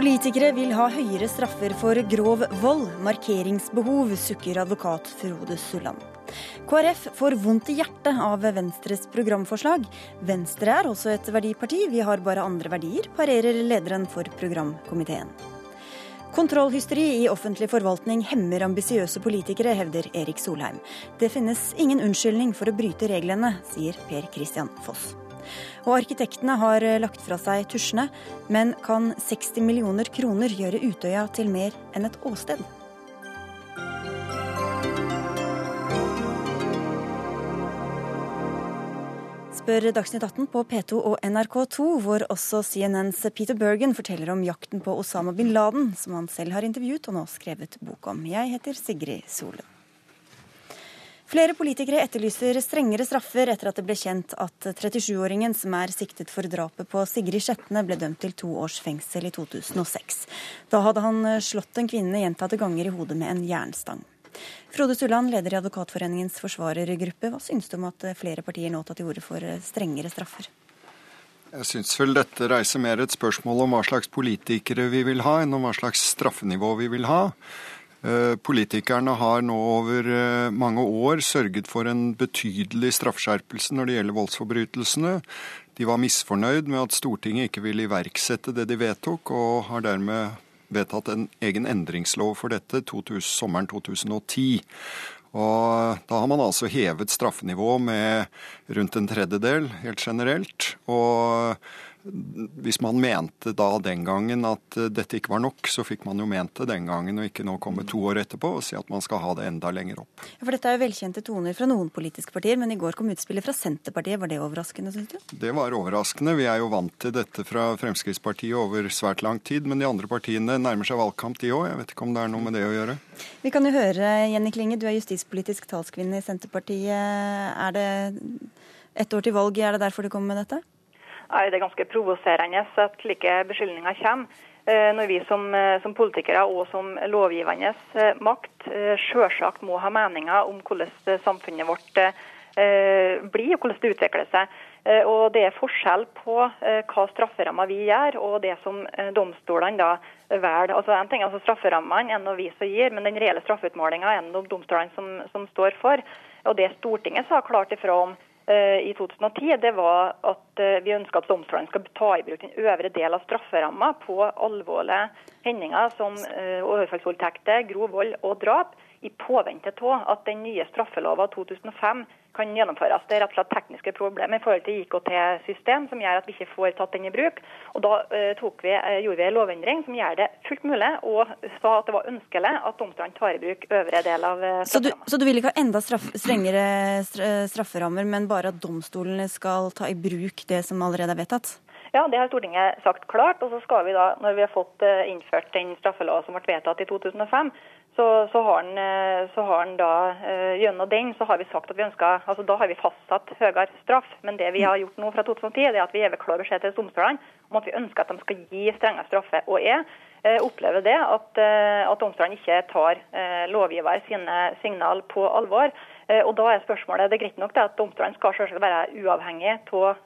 Politikere vil ha høyere straffer for grov vold. Markeringsbehov, sukker advokat Frode Sulland. KrF får vondt i hjertet av Venstres programforslag. Venstre er også et verdiparti, vi har bare andre verdier, parerer lederen for programkomiteen. Kontrollhysteri i offentlig forvaltning hemmer ambisiøse politikere, hevder Erik Solheim. Det finnes ingen unnskyldning for å bryte reglene, sier Per Christian Foss. Og arkitektene har lagt fra seg tusjene, men kan 60 millioner kroner gjøre Utøya til mer enn et åsted? spør Dagsnytt 18 på P2 og NRK2, hvor også CNNs Peter Bergen forteller om jakten på Osama bin Laden, som han selv har intervjuet og nå skrevet bok om. Jeg heter Sigrid Solund. Flere politikere etterlyser strengere straffer etter at det ble kjent at 37-åringen som er siktet for drapet på Sigrid Skjetne, ble dømt til to års fengsel i 2006. Da hadde han slått en kvinne gjentatte ganger i hodet med en jernstang. Frode Sulland, leder i Advokatforeningens forsvarergruppe. Hva syns du om at flere partier nå tar til orde for strengere straffer? Jeg syns vel dette reiser mer et spørsmål om hva slags politikere vi vil ha, enn om hva slags straffenivå vi vil ha. Eh, politikerne har nå over eh, mange år sørget for en betydelig straffskjerpelse når det gjelder voldsforbrytelsene. De var misfornøyd med at Stortinget ikke ville iverksette det de vedtok, og har dermed vedtatt en egen endringslov for dette 2000, sommeren 2010. Og da har man altså hevet straffenivået med rundt en tredjedel, helt generelt. Og hvis man mente da den gangen at eh, dette ikke var nok, så fikk man jo ment det den gangen, og ikke nå komme to år etterpå og si at man skal ha det enda lenger opp. Ja, for dette er jo velkjente toner fra noen politiske partier, men i går kom utspillet fra Senterpartiet. Var det overraskende, syns du? Det var overraskende. Vi er jo vant til dette fra Fremskrittspartiet over svært lang tid, men de andre partiene nærmer seg valgkamp, de òg. Jeg vet ikke om det er noe med det å gjøre. Vi kan jo høre, Jenny Klinge, du er justispolitisk talskvinne i Senterpartiet. Er det ett år til valg, er det derfor du kommer med dette? Er det ganske provoserende at slike beskyldninger kommer. Eh, når vi som, eh, som, politikere og som lovgivende eh, makt selvsagt må ha meninger om hvordan samfunnet vårt blir, og hvordan det utvikler seg. Og Det er forskjell på hva strafferammer vi gjør, og det som domstolene da velger. Altså, en ting er altså Strafferammene er vi som gir, men den reelle straffeutmålinga er det domstolene som, som står for. Og Det Stortinget sa klart ifra om i 2010, det var at eh, vi ønska at domstolene skal ta i bruk den øvre del av strafferamma på alvorlige hendelser som eh, overfallsvoldtekter, grov vold og drap, i påvente av at den nye straffelova 2005 kan gjennomføres. Det er rett og slett tekniske problemer i forhold til IKT-system som gjør at vi ikke får tatt den i bruk. Og Da uh, vi, uh, gjorde vi en lovendring som gjør det fullt mulig, og sa at det var ønskelig at domstolene tar i bruk øvre del av uh, så, du, så du vil ikke ha enda straff, strengere strafferammer, men bare at domstolene skal ta i bruk det som allerede er vedtatt? Ja, det har Stortinget sagt klart. Og så skal vi da, når vi har fått innført den straffelova som ble vedtatt i 2005, så, så, har han, eh, så, har han, da eh, gjennom den så har vi sagt at vi ønsker, altså da har vi fastsatt høyere straff. Men det vi har gjort nå fra 2010, det er at vi gir klar beskjed til domstolene om at vi ønsker at de skal gi strenge straffer. Og jeg eh, opplever det at, at domstolene ikke tar lovgiver sine signal på alvor. Og da er spørsmålet, Det er greit nok det at domstolene skal selvsagt være uavhengige av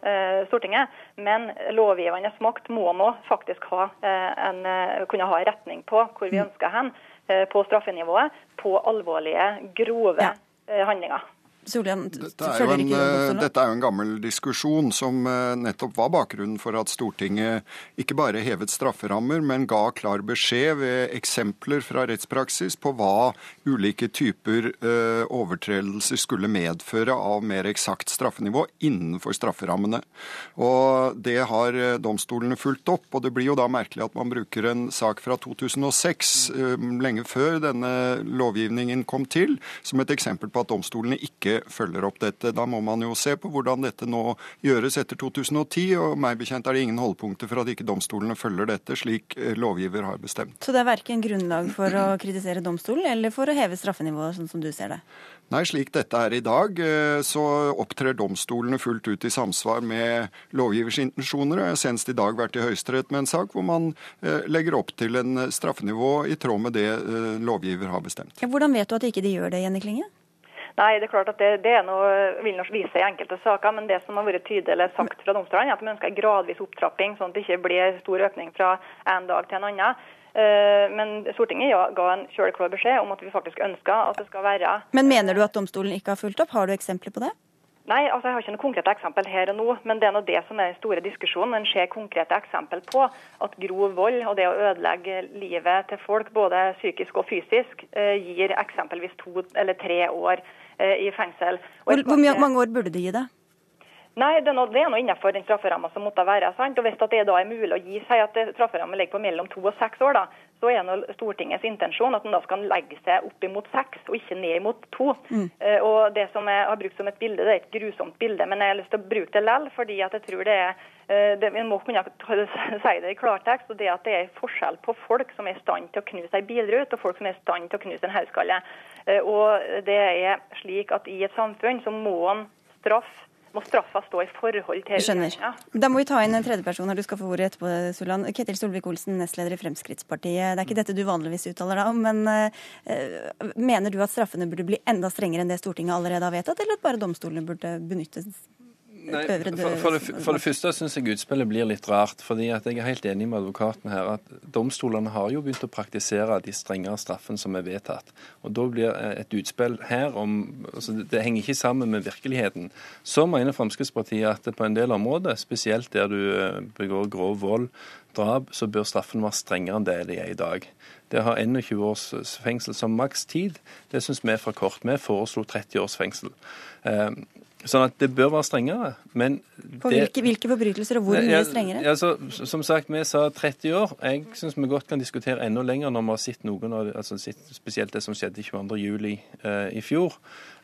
Stortinget, men lovgivende makt må nå faktisk ha en, kunne ha en retning på hvor vi mm. ønsker hen. Eh, på straffenivået på alvorlige, grove ja. Eh, handlinger. Soljan, dette, er en, eh, dette er jo en gammel diskusjon som eh, nettopp var bakgrunnen for at Stortinget ikke bare hevet strafferammer, men ga klar beskjed ved eksempler fra rettspraksis på hva ulike typer eh, overtredelser skulle medføre av mer eksakt straffenivå innenfor strafferammene. Og Det har domstolene fulgt opp, og det blir jo da merkelig at man bruker en sak fra 2006, lenge før denne lovgivningen kom til, som et eksempel på at domstolene ikke følger opp dette. Da må man jo se på hvordan dette nå gjøres etter 2010, og meg bekjent er det ingen holdepunkter for at ikke domstolene følger dette slik eh, lovgiver har bestemt. Så det er verken grunnlag for å kritisere domstolen eller for å heve straffenivået, sånn som du ser det? Nei, slik dette er i dag, eh, så opptrer domstolene fullt ut i samsvar med lovgivers intensjoner. Jeg har senest i dag vært i Høyesterett med en sak hvor man eh, legger opp til en straffenivå i tråd med det lovgiver har bestemt. Ja, hvordan vet du at ikke de gjør det, Jenny Klinge? Nei, det er klart at det, det noe, vil nok vise i enkelte saker. Men det som har vært tydelig sagt fra domstolene, er at de ønsker en gradvis opptrapping, sånn at det ikke blir stor økning fra en dag til en annen. Eh, men Stortinget ga en kjøleklar beskjed om at vi faktisk ønsker at det skal være Men mener du at domstolen ikke har fulgt opp? Har du eksempler på det? Nei, altså jeg har ikke noe konkrete eksempel her og nå, men det er noe det som er den store diskusjonen. En ser konkrete eksempel på at grov vold og det å ødelegge livet til folk, både psykisk og fysisk, eh, gir eksempelvis to eller tre år i fengsel. Hvor, hvor mange år burde de gi det? Nei, det er noe, det er noe innenfor den strafferamma som måtte være. sant? Og Hvis det da er mulig å gi seg at strafferammen ligger på mellom to og seks år, da, så er nå Stortingets intensjon at en da skal legge seg opp imot seks, og ikke ned imot to. Mm. Uh, og Det som jeg har brukt som et bilde, det er et grusomt bilde, men jeg har lyst til å bruke det likevel, fordi at jeg tror det er uh, det, Vi må kunne si det i klartekst. og det at det er forskjell på folk som er i stand til å knuse ei bilrute, og folk som er i stand til å knuse en hodeskalle. Uh, og det er slik at i et samfunn så må en straff må straffa stå i forhold til Skjønner. Ja. Da må vi ta inn en tredjeperson her. Du skal få ordet etterpå, Suland. Ketil Solvik-Olsen, nestleder i Fremskrittspartiet. Det er ikke dette du vanligvis uttaler deg om, men uh, mener du at straffene burde bli enda strengere enn det Stortinget allerede har vedtatt, eller at bare domstolene burde benyttes Nei, for, for, det, for, det, første syns jeg utspillet blir litt rart. fordi at Jeg er helt enig med advokaten her at domstolene har jo begynt å praktisere de strengere straffene som er vedtatt. Og Da blir et utspill her om altså Det henger ikke sammen med virkeligheten. Så mener Fremskrittspartiet at på en del områder, spesielt der du eh, begår grov vold, drap, så bør straffen være strengere enn det de er i dag. Det har 21 års fengsel som maks tid. Det syns vi er for kort. Vi foreslo 30 års fengsel. Sånn at det bør være strengere. Men På det, hvilke, hvilke, forbrytelser, og hvor mye strengere? Ja, altså, som sagt, vi sa 30 år. Jeg syns vi godt kan diskutere enda lenger når vi har sett noen av altså spesielt det som skjedde 22.07. Eh, i fjor.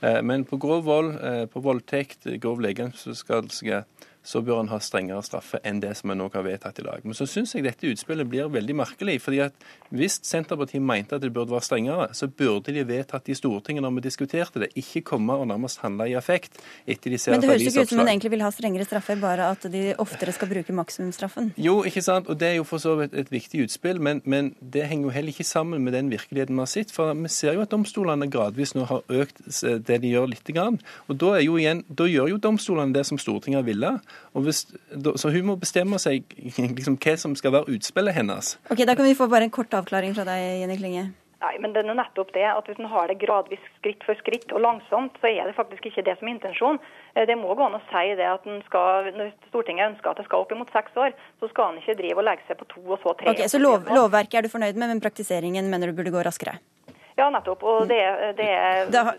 Eh, men på grov vold, eh, på voldtekt, grov legemsskadelse så bør han ha strengere straffe enn det som en nå har vedtatt i dag. Men så syns jeg dette utspillet blir veldig merkelig. fordi at Hvis Senterpartiet mente at det burde være strengere, så burde de vedtatt i Stortinget når vi diskuterte det. Ikke komme og nærmest handle i effekt etter de ser Men det høres ikke ut som en egentlig vil ha strengere straffer, bare at de oftere skal bruke maksimumsstraffen? Jo, ikke sant. Og det er jo for så vidt et viktig utspill, men, men, det henger jo heller ikke sammen med den virkeligheten vi har sett. For vi ser jo at domstolene gradvis nå har økt det de gjør lite grann. Og da, er jo igjen, da gjør jo domstolene det som Stortinget ville. Hvis, så hun må bestemme seg liksom, hva som skal være utspillet hennes. Ok, Da kan vi få bare en kort avklaring fra deg, Jenny Klinge. Nei, men det er nettopp det at Hvis en har det gradvis skritt for skritt og langsomt, så er det faktisk ikke det som er intensjonen. Eh, det må gå an å si det at skal, når Stortinget ønsker at det skal opp imot seks år, så skal en ikke drive og legge seg på to og så tre. Ok, Så lov, lovverket er du fornøyd med, men praktiseringen mener du burde gå raskere? Ja, nettopp. Og det, det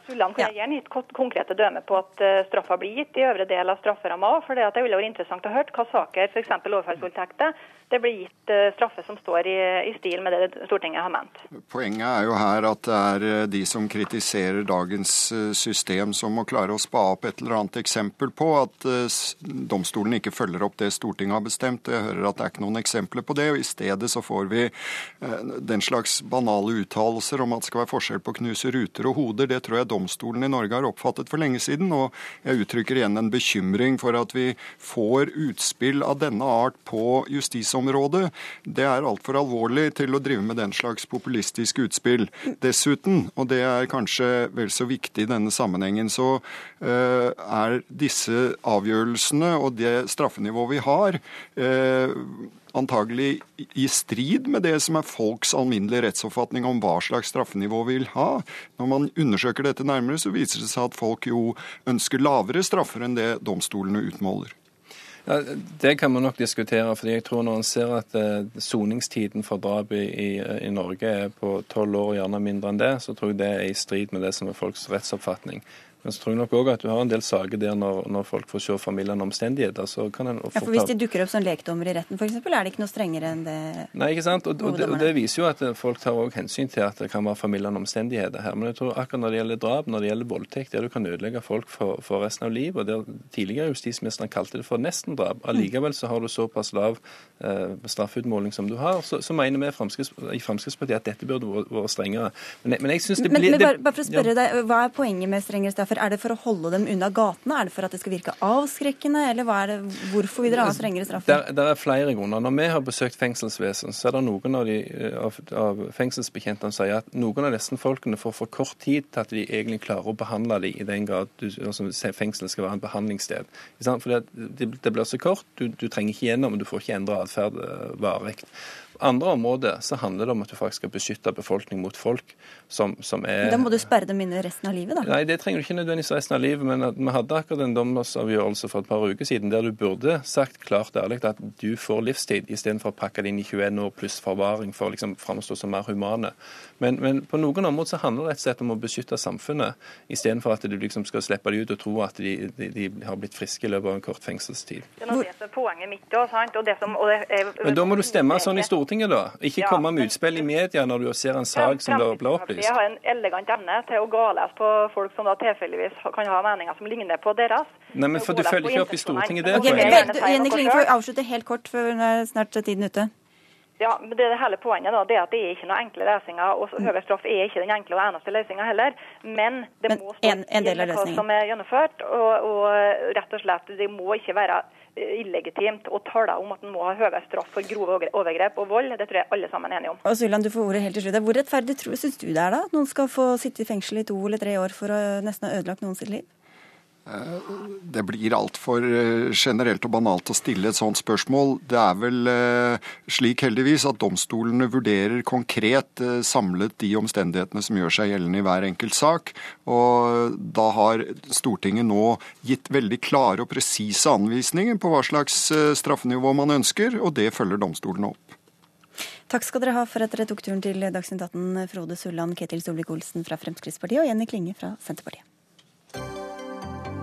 Sulland kan jeg gjerne gitt konkrete dømme på at eh, straffa blir gitt i øvre del av strafferamma òg. For det, det ville vært interessant å høre hva saker, f.eks. overfallsvoldtekter, det blir gitt straffer straffe som står i, i, stil med det Stortinget har ment. Poenget er jo her at det er eh, de som kritiserer dagens system som må klare å spa opp et eller annet eksempel på at domstolen ikke følger opp det Stortinget har bestemt. Jeg hører at det er ikke noen eksempler på det. og I stedet så får vi den slags banale uttalelser om at det skal være forskjell på å knuse ruter og hoder. Det tror jeg domstolen i Norge har oppfattet for lenge siden. Og jeg uttrykker igjen en bekymring for at vi får utspill av denne art på justisområdet. Det er altfor alvorlig til å drive med den slags populistiske utspill. Dessuten, og det er kanskje vel så viktig i denne sammenhengen, så uh, er disse avgjørelsene og det straffenivået vi har, uh, antagelig i strid med det som er folks alminnelige rettsoppfatning om hva slags straffenivå vi vil ha. Når man undersøker dette nærmere, så viser det seg at folk jo ønsker lavere straffer enn det domstolene utmåler. Ja, Det kan man nok diskutere. fordi jeg tror Når en ser at eh, soningstiden for drap i, i, Norge er på tolv år, gjerne mindre enn det, så tror jeg det er i strid med det som er folks rettsoppfatning. Men så tror jeg nok òg at du har en del saker der når, når folk får se familiene omstendigheter, så kan en ja, for Hvis de dukker opp som lekdommer i retten f.eks., er det ikke noe strengere enn det Nei, ikke sant. Og, og, det, og det, viser jo at folk tar òg hensyn til at det kan være familiene omstendigheter her. Men jeg tror akkurat når det gjelder drap, når det gjelder voldtekt, der du kan ødelegge folk for, for resten av livet, og der tidligere justisministeren kalte det for nestendrap, allikevel så har du såpass lav eh, straffeutmåling som du har, så, så mener vi i Fremskrittspartiet at dette burde vært strengere. Men, men jeg synes det blir... Men, men bare, bare for å spørre ja. deg, Hva er poenget med strengere straff? Straffer? Er det for å holde dem unna gatene? Er det for at det skal virke avskrekkende? Eller er det, hvorfor vil dere ha strengere straffer? Det er flere grunner. Når vi har besøkt fengselsvesen, så er det noen av, de, av, av fengselsbetjentene som sier at noen av disse folkene får for kort tid til at de egentlig klarer å behandle dem i den grad du, altså, fengselet skal være en behandlingssted. For det, det, blir så kort, du, du trenger ikke gjennom, du får ikke endra atferd eh, varig andre områder så handler det om at du faktisk skal beskytte befolkning mot folk som, som er Da må du sperre dem inne resten av livet, da? Nei, det trenger du ikke nødvendigvis resten av livet. Men vi hadde akkurat en dommersavgjørelse for et par uker siden der du burde sagt klart ærlig at du får livstid, istedenfor å pakke det inn i 21 år pluss forvaring for å liksom framstå som mer humane. Men, men, på noen områder så handler det rett og slett om å beskytte samfunnet, istedenfor at du liksom skal slippe dem ut og tro at de, de, de har blitt friske i løpet av en kort fengselstid. Det er det som er poenget mitt da, sant. Og det som, og det er, men da må du stemme sånn i Stortinget. Stortinget, da? Ikke komme med utspill i media når du ser en sak som blir opplyst? Jeg har en elegant evne til å galese på folk som da tilfeldigvis kan ha meninger som ligner på deres. Nei, men for Du følger ikke opp i Stortinget det? Okay, Jenny Klinge får avslutte helt kort, før snart er tiden ute. Ja, men det er det hele poenget da, det er at det er ikke noen enkle løsninger. og Høyere straff er ikke den enkle og eneste løsninga heller. Men det men må stå en, en del av hva som er gjennomført. Og, og rett og slett, det må ikke være illegitimt og taler om at en må ha høyere straff for grove overgrep og vold. Det tror jeg alle sammen er enige om. Og Suland, du får ordet helt til slutt. Hvor rettferdig syns du det er da? Noen skal få sitte i fengsel i to eller tre år for å nesten ha ødelagt noen sitt liv? Det blir altfor eh, generelt og banalt å stille et sånt spørsmål. Det er vel eh, slik heldigvis at domstolene vurderer konkret eh, samlet de omstendighetene som gjør seg gjeldende i hver enkelt sak. Og da har Stortinget nå gitt veldig klare og presise anvisninger på hva slags straffenivå man ønsker, og det følger domstolene opp. Takk skal dere ha for at dere tok turen til Dagsnytt 18, Frode Sulland, Ketil Solvik-Olsen fra Fremskrittspartiet og Jenny Klinge fra Senterpartiet.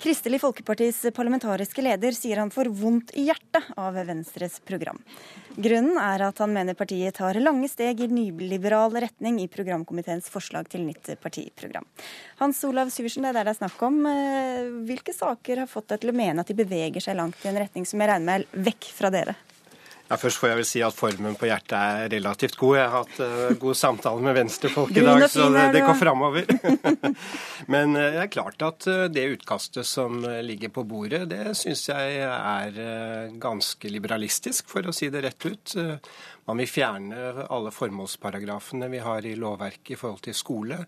Kristelig Folkepartis parlamentariske leder sier han får vondt i hjertet av Venstres program. Grunnen er at han mener partiet tar lange steg i nyliberal retning i programkomiteens forslag til nytt partiprogram. Hans Olav Syversen, det er der det er snakk om. Eh, hvilke saker har fått deg til å mene at de beveger seg langt i en retning som jeg regner med er vekk fra dere? Ja, først får jeg vel si at formen på hjertet er relativt god. Jeg har hatt uh, god samtale med venstrefolk i dag, så det, det går framover. Men uh, det er klart at uh, det utkastet som ligger på bordet, det syns jeg er ganske liberalistisk, for å si det rett ut. Man vil fjerne alle formålsparagrafene vi har i lovverket i forhold til skole.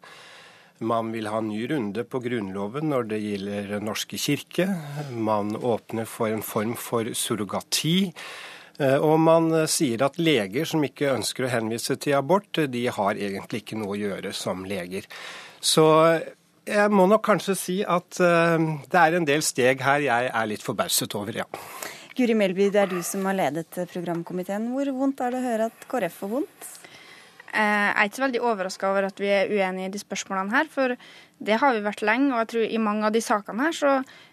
Man vil ha en ny runde på Grunnloven når det gjelder Norske kirke. Man åpner for en form for surrogati. Eh, og man eh, sier at leger som ikke ønsker å henvise til abort, eh, de har egentlig ikke noe å gjøre som leger. Så jeg må nok kanskje si at det er en del steg her jeg er litt forbauset over, ja. Guri Melby, det er du som har ledet programkomiteen. Hvor vondt er det å høre at KrF får vondt? Jeg er ikke så veldig overraska over at vi er uenige i de spørsmålene her, for det har vi vært lenge. Og jeg tror i mange av de sakene her så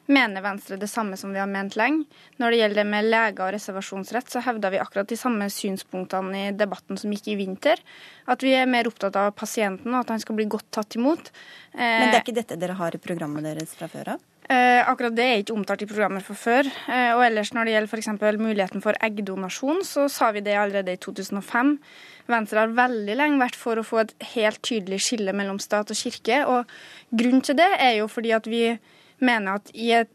mener Venstre det samme som vi har ment lenge. Når det gjelder det med leger og reservasjonsrett, så hevda vi akkurat de samme synspunktene i debatten som gikk i vinter. At vi er mer opptatt av pasienten og at han skal bli godt tatt imot. Men det er ikke dette dere har i programmet deres fra før av? Eh, akkurat det er ikke omtalt i programmet fra før. Eh, og ellers når det gjelder f.eks. muligheten for eggdonasjon, så sa vi det allerede i 2005. Venstre har veldig lenge vært for å få et helt tydelig skille mellom stat og kirke. Og grunnen til det er jo fordi at vi mener at i et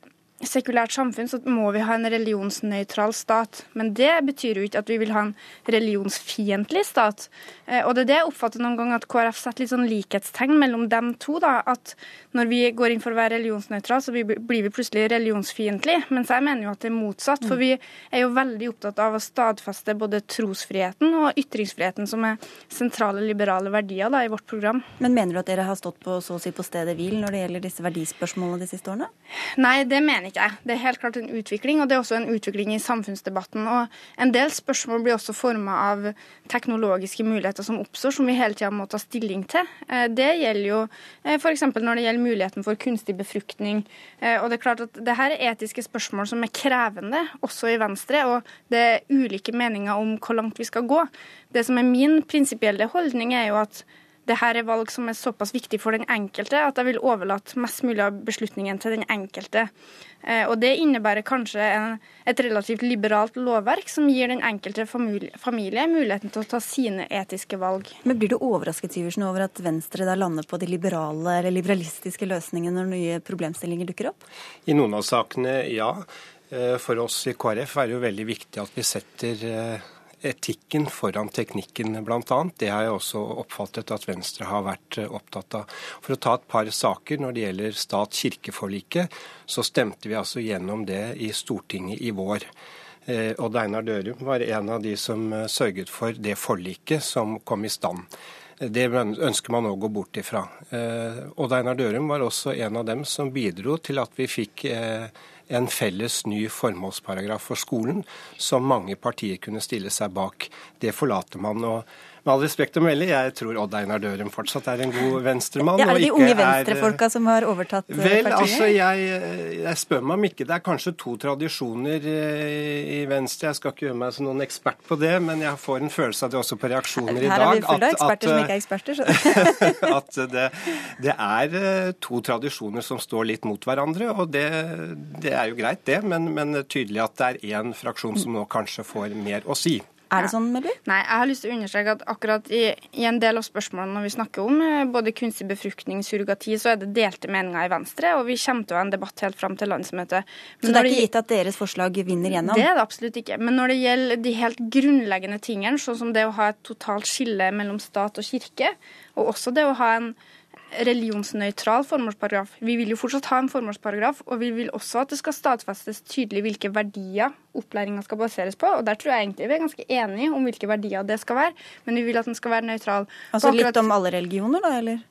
sekulært samfunn så må vi ha en religionsnøytral stat. Men det betyr jo ikke at vi vil ha en religionsfiendtlig stat. Eh, og det er det jeg oppfatter noen gang at KrF setter litt sånn likhetstegn mellom dem to. da, At når vi går inn for å være religionsnøytral, så blir vi plutselig religionsfiendtlige. Mens jeg mener jo at det er motsatt. For vi er jo veldig opptatt av å stadfeste både trosfriheten og ytringsfriheten, som er sentrale liberale verdier da, i vårt program. Men mener du at dere har stått på så å si på stedet hvil når det gjelder disse verdispørsmålene de siste årene? Nei, det mener jeg ikke jeg. Det er helt klart en utvikling, og det er også en utvikling i samfunnsdebatten. Og en del spørsmål blir også forma av teknologiske muligheter som oppstår, som vi hele tida må ta stilling til. Eh, det gjelder jo eh, f.eks. når det gjelder muligheten for kunstig befruktning. Eh, og det er klart at det her er etiske spørsmål som er krevende, også i Venstre, og det er ulike meninger om hvor langt vi skal gå. Det som er min prinsipielle holdning, er jo at det her er valg som er såpass viktig for den enkelte at jeg vil overlate mest mulig av beslutningen til den enkelte. Eh, og Det innebærer kanskje en, et relativt liberalt lovverk som gir den enkelte familie, familie, muligheten til å ta sine etiske valg. Men Blir du overrasket Syversen, over at Venstre da lander på de liberale eller liberalistiske løsningene når nye problemstillinger dukker opp? I noen av sakene, ja. Eh, for oss i KrF er det jo veldig viktig at vi setter eh, etikken foran teknikken, bl.a. Det har jeg også oppfattet at Venstre har vært eh, opptatt av. For å ta et par saker når det gjelder stat-kirke-forliket, så stemte vi altså gjennom det i Stortinget i vår. Eh, Odd Einar Dørum var en av de som eh, sørget for det forliket som kom i stand. Det ønsker man å gå bort ifra. Odd Einar Dørum var også en av dem som bidro til at vi fikk en felles ny formålsparagraf for skolen som mange partier kunne stille seg bak. Det forlater man. og med all respekt å melde, jeg tror Odd Einar Dørum fortsatt er en god venstremann. Ja, er det de unge venstrefolka som har overtatt eh, vel, partiet? Vel, altså, jeg, jeg, spør meg om ikke det er kanskje to tradisjoner eh, i Venstre. Jeg skal ikke gjøre meg som noen ekspert på det, men jeg får en følelse av det også på reaksjoner i dag. Her er vi fulle av eksperter som ikke er eksperter. at det, det, er eh, to tradisjoner som står litt mot hverandre, og det, det er jo greit, det. Men, men tydelig at det er én fraksjon som nå kanskje får mer å si. Er det sånn, Melby? Nei, jeg har lyst til å understreke at akkurat i, i, en del av spørsmålene når vi snakker om eh, både kunstig befruktning, surrogati, så er det delte meninger i Venstre, og vi kommer til å ha en debatt helt fram til landsmøtet. Men så det er ikke gitt at deres forslag vinner gjennom? Det er det absolutt ikke. Men når det gjelder de helt grunnleggende tingene, sånn som det å ha et totalt skille mellom stat og kirke, og også det å ha en religionsnøytral formålsparagraf. Vi vil jo fortsatt ha en formålsparagraf, og vi vil også at det skal stadfestes tydelig hvilke verdier opplæringa skal baseres på. og Der tror jeg egentlig vi er ganske enige om hvilke verdier det skal være, men vi vil at den skal være nøytral. Altså litt om alle religioner, da, eller?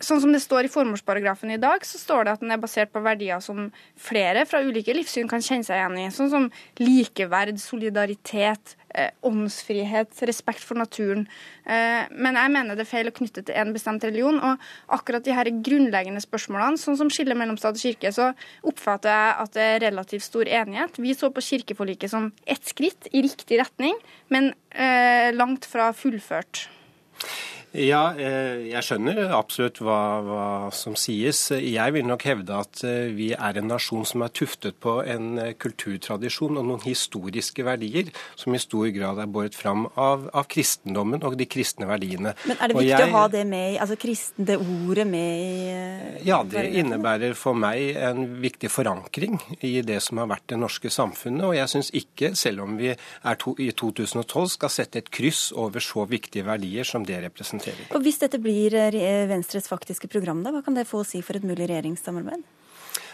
Sånn som det står i formålsparagrafen i dag, så står det at den er basert på verdier som flere fra ulike livssyn kan kjenne seg igjen i. Sånn som likeverd, solidaritet, eh, åndsfrihet, respekt for naturen. Eh, men jeg mener det er feil å knytte til en bestemt religion. Og akkurat de her grunnleggende spørsmålene, sånn som skillet mellom stat og kirke, så oppfatter jeg at det er relativt stor enighet. Vi så på kirkeforliket som ett skritt i riktig retning, men eh, langt fra fullført. Ja, eh, jeg skjønner absolutt hva, hva, som sies. Jeg vil nok hevde at eh, vi er en nasjon som er tuftet på en eh, kulturtradisjon og noen historiske verdier som i stor grad er båret fram av, av kristendommen og de kristne verdiene. Men er det viktig jeg, å ha det med, altså kristen, det ordet med i Ja, det innebærer for meg en viktig forankring i det som har vært det norske samfunnet. Og jeg syns ikke, selv om vi to, i 2012 skal sette et kryss over så viktige verdier som det representerer representerer. Og Hvis dette blir eh, Venstres faktiske program, da, hva kan det få å si for et mulig regjeringssamarbeid?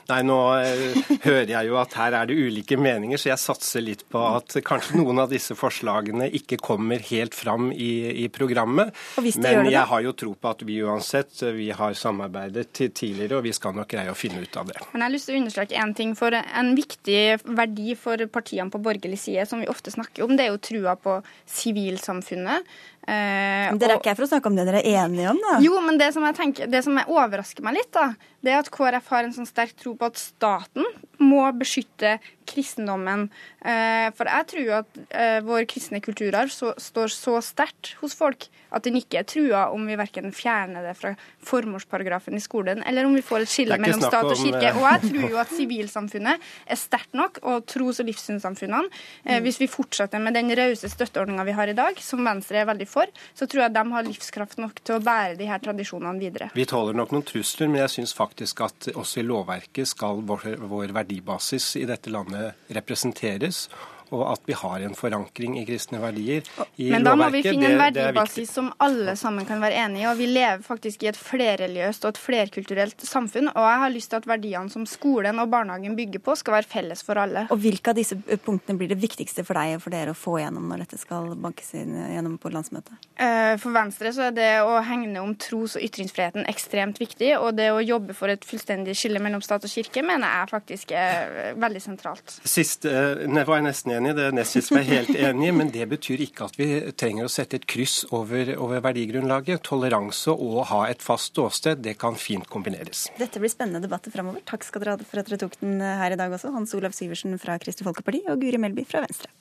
Nei, nå uh, hører jeg jo at her er det ulike meninger, så jeg satser litt på at kanskje noen av disse forslagene ikke kommer helt fram i, i programmet. Men jeg har jo tro på at vi uansett vi har samarbeidet tidligere, og vi skal nok greie å finne ut av det. Men jeg har lyst til å understreke en ting. for En viktig verdi for partiene på borgerlig side, som vi ofte snakker om, det er jo trua på sivilsamfunnet. Eh, dere er ikke her for å snakke om det dere er enige om, da? Jo, men det som, jeg tenker, det som overrasker meg litt, da, det er at KrF har en sånn sterk tro på at staten må beskytte kristendommen. Eh, for jeg tror at eh, vår kristne kulturarv så, står så sterkt hos folk at den ikke er trua om vi verken fjerner det fra formålsparagrafen i skolen, eller om vi får et skille mellom stat og kirke. Og jeg tror jo at sivilsamfunnet er sterkt nok, og tros- og livssynssamfunnene. Mm. Hvis vi fortsetter med den rause støtteordninga vi har i dag, som Venstre er veldig for, så tror jeg de har livskraft nok til å bære de her tradisjonene videre. Vi tåler nok noen trusler, men jeg syns faktisk at også i lovverket skal vår, vår verdibasis i dette landet representeres og at vi har en forankring i kristne verdier i Men da må vi finne en verdibasis som alle sammen kan være enige i. Og vi lever faktisk i et flerreligiøst og et flerkulturelt samfunn. Og jeg har lyst til at verdiene som skolen og barnehagen bygger på, skal være felles for alle. Og hvilke av disse punktene blir det viktigste for deg og for dere å få gjennom når dette skal bankes inn gjennom på landsmøtet? Eh, for Venstre så er det å hegne om tros- og ytringsfriheten ekstremt viktig. Og det å jobbe for et fullstendig skille mellom stat og kirke mener jeg faktisk er veldig sentralt. Sist det var jeg nesten enig, det er Nessis er helt enig men det betyr ikke at vi trenger å sette et kryss over, over verdigrunnlaget. Toleranse og å ha et fast ståsted, det kan fint kombineres. Dette blir spennende debatter framover. Takk skal dere ha for at dere tok den her i dag også. Hans Olav Syversen fra Kristelig Folkeparti og Guri Melby fra Venstre.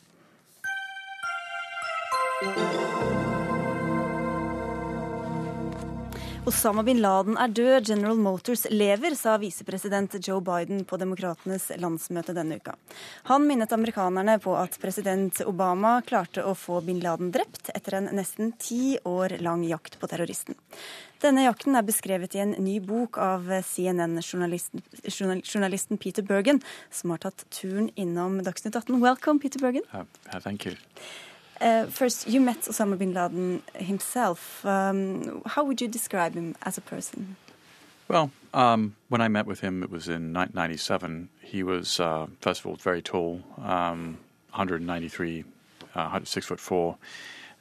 Osama bin Laden er død, General Motors lever, sa visepresident Joe Biden på Demokratenes landsmøte denne uka. Han minnet amerikanerne på at president Obama klarte å få bin Laden drept etter en nesten ti år lang jakt på terroristen. Denne jakten er beskrevet i en ny bok av CNN-journalisten journalisten Peter Bergen, som har tatt turen innom Dagsnytt 18. Welcome, Peter Bergen. Uh, thank you. Uh, first, you met Osama bin Laden himself. Um, how would you describe him as a person? Well, um, when I met with him, it was in 1997. He was, uh, first of all, very tall, um, 193, uh, six foot four,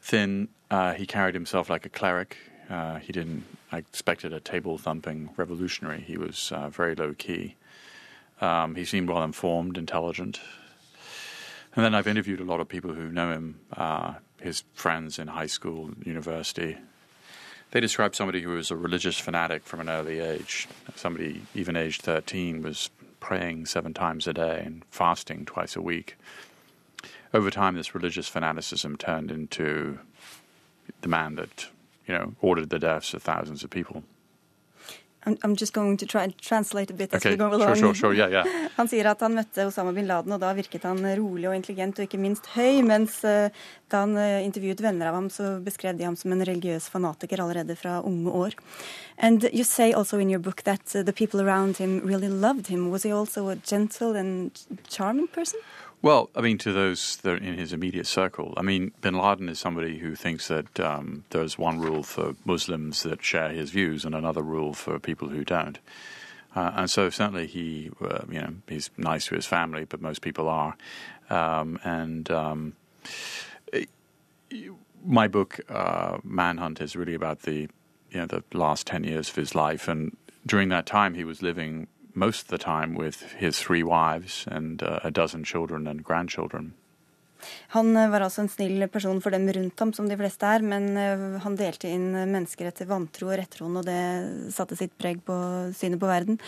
thin. Uh, he carried himself like a cleric. Uh, he didn't. I expected a table thumping revolutionary. He was uh, very low key. Um, he seemed well informed, intelligent. And then I've interviewed a lot of people who know him, uh, his friends in high school, university. They describe somebody who was a religious fanatic from an early age. Somebody, even aged 13, was praying seven times a day and fasting twice a week. Over time, this religious fanaticism turned into the man that, you know, ordered the deaths of thousands of people. I'm just going to try and translate a bit as okay. we go along. Sure, sure, yeah, yeah. Han sier at han møtte Osama bin Laden, og da virket han rolig og intelligent, og ikke minst høy. Mens uh, da han uh, intervjuet venner av ham, så beskrev de ham som en religiøs fanatiker allerede fra unge år. And you say also in your book that uh, the people around him really loved him. Was he also a gentle and charming person? Well, I mean, to those that are in his immediate circle, I mean, bin Laden is somebody who thinks that um, there's one rule for Muslims that share his views and another rule for people who don't. Uh, and so certainly he, uh, you know, he's nice to his family, but most people are. Um, and um, it, my book, uh, Manhunt, is really about the, you know, the last ten years of his life, and during that time he was living most of the time with his three wives and uh, a dozen children and grandchildren. Han eh, var altså en snill person for dem rundt ham, som de fleste er, men eh, han delte inn mennesker etter vantro og rettroen, og det satte sitt preg på synet på verden.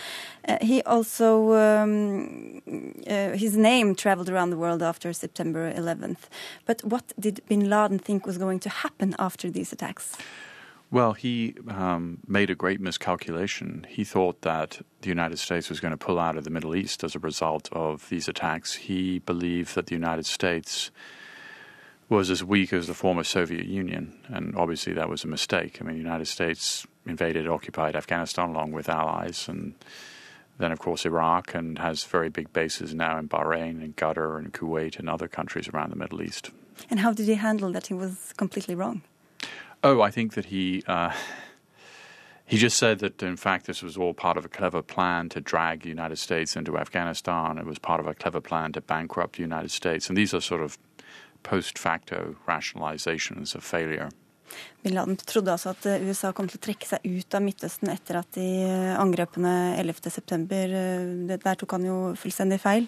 Uh, he also um, uh, His name traveled around the world after September 11th. But what did bin Laden think was going to happen after these attacks? Well, he um, made a great miscalculation. He thought that the United States was going to pull out of the Middle East as a result of these attacks. He believed that the United States was as weak as the former Soviet Union, and obviously that was a mistake. I mean, the United States invaded, occupied Afghanistan along with allies, and then, of course, Iraq, and has very big bases now in Bahrain and Qatar and Kuwait and other countries around the Middle East. And how did he handle that he was completely wrong? Oh, I think that he uh, he just said that in fact this was all part of a clever plan to drag the United States into Afghanistan. It was part of a clever plan to bankrupt the United States, and these are sort of post facto rationalizations of failure. Bin Laden trodde altså at eh, USA kom til å trekke seg ut av Midtøsten etter at de eh, angrepene 11.9. september, der tok han jo fullstendig feil.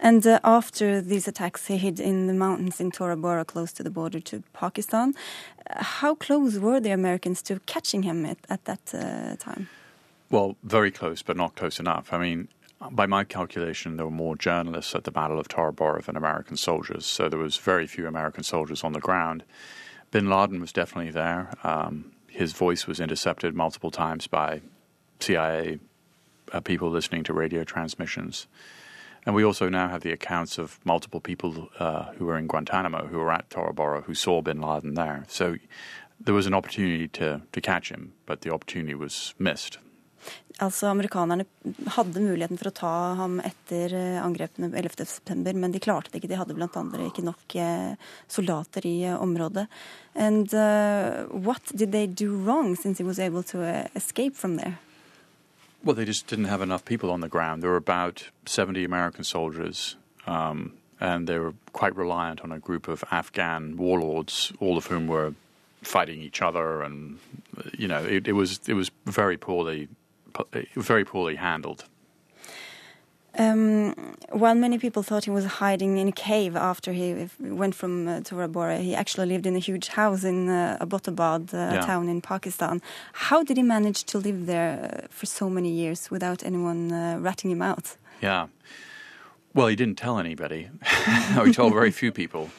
And after these attacks he hid in the mountains in Tora Bora close to the border to Pakistan. How close were the Americans to catching him at, at that uh, time? Well, very close, but not close enough. I mean, by my calculation, there were more journalists at the Battle of Tora Bora than American soldiers, so there was very few American soldiers on the ground. Bin Laden was definitely there. Um, his voice was intercepted multiple times by CIA uh, people listening to radio transmissions. And we also now have the accounts of multiple people uh, who were in Guantanamo, who were at Tora Bora, who saw bin Laden there. So there was an opportunity to, to catch him, but the opportunity was missed. Altså, Amerikanerne hadde muligheten for å ta ham etter eh, angrepene 11.9, men de klarte det ikke. De hadde andre ikke nok eh, soldater i eh, området. And uh, what did they do wrong since he was able to escape from there? Well, they just didn't have enough people on the ground. There were about 70 American soldiers, um, and they were quite reliant on a group of Afghan warlords, all of whom were fighting each other, and you know, it, it was it was very poorly very poorly handled. Um, while many people thought he was hiding in a cave after he went from uh, Tora Bora, he actually lived in a huge house in uh, Abbottabad, uh, yeah. a town in Pakistan. How did he manage to live there uh, for so many years without anyone uh, ratting him out? Yeah. Well, he didn't tell anybody. he told very few people.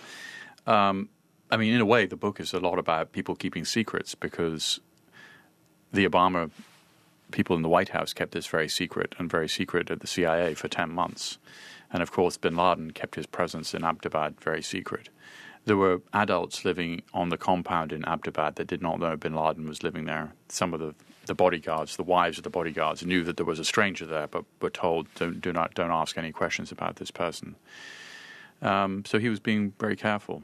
Um, I mean, in a way, the book is a lot about people keeping secrets because the Obama people in the White House kept this very secret and very secret at the CIA for 10 months. And of course, bin Laden kept his presence in Abdabad very secret. There were adults living on the compound in Abdabad that did not know bin Laden was living there. Some of the, the bodyguards, the wives of the bodyguards, knew that there was a stranger there, but were told, don't, do not, don't ask any questions about this person. Um, so he was being very careful.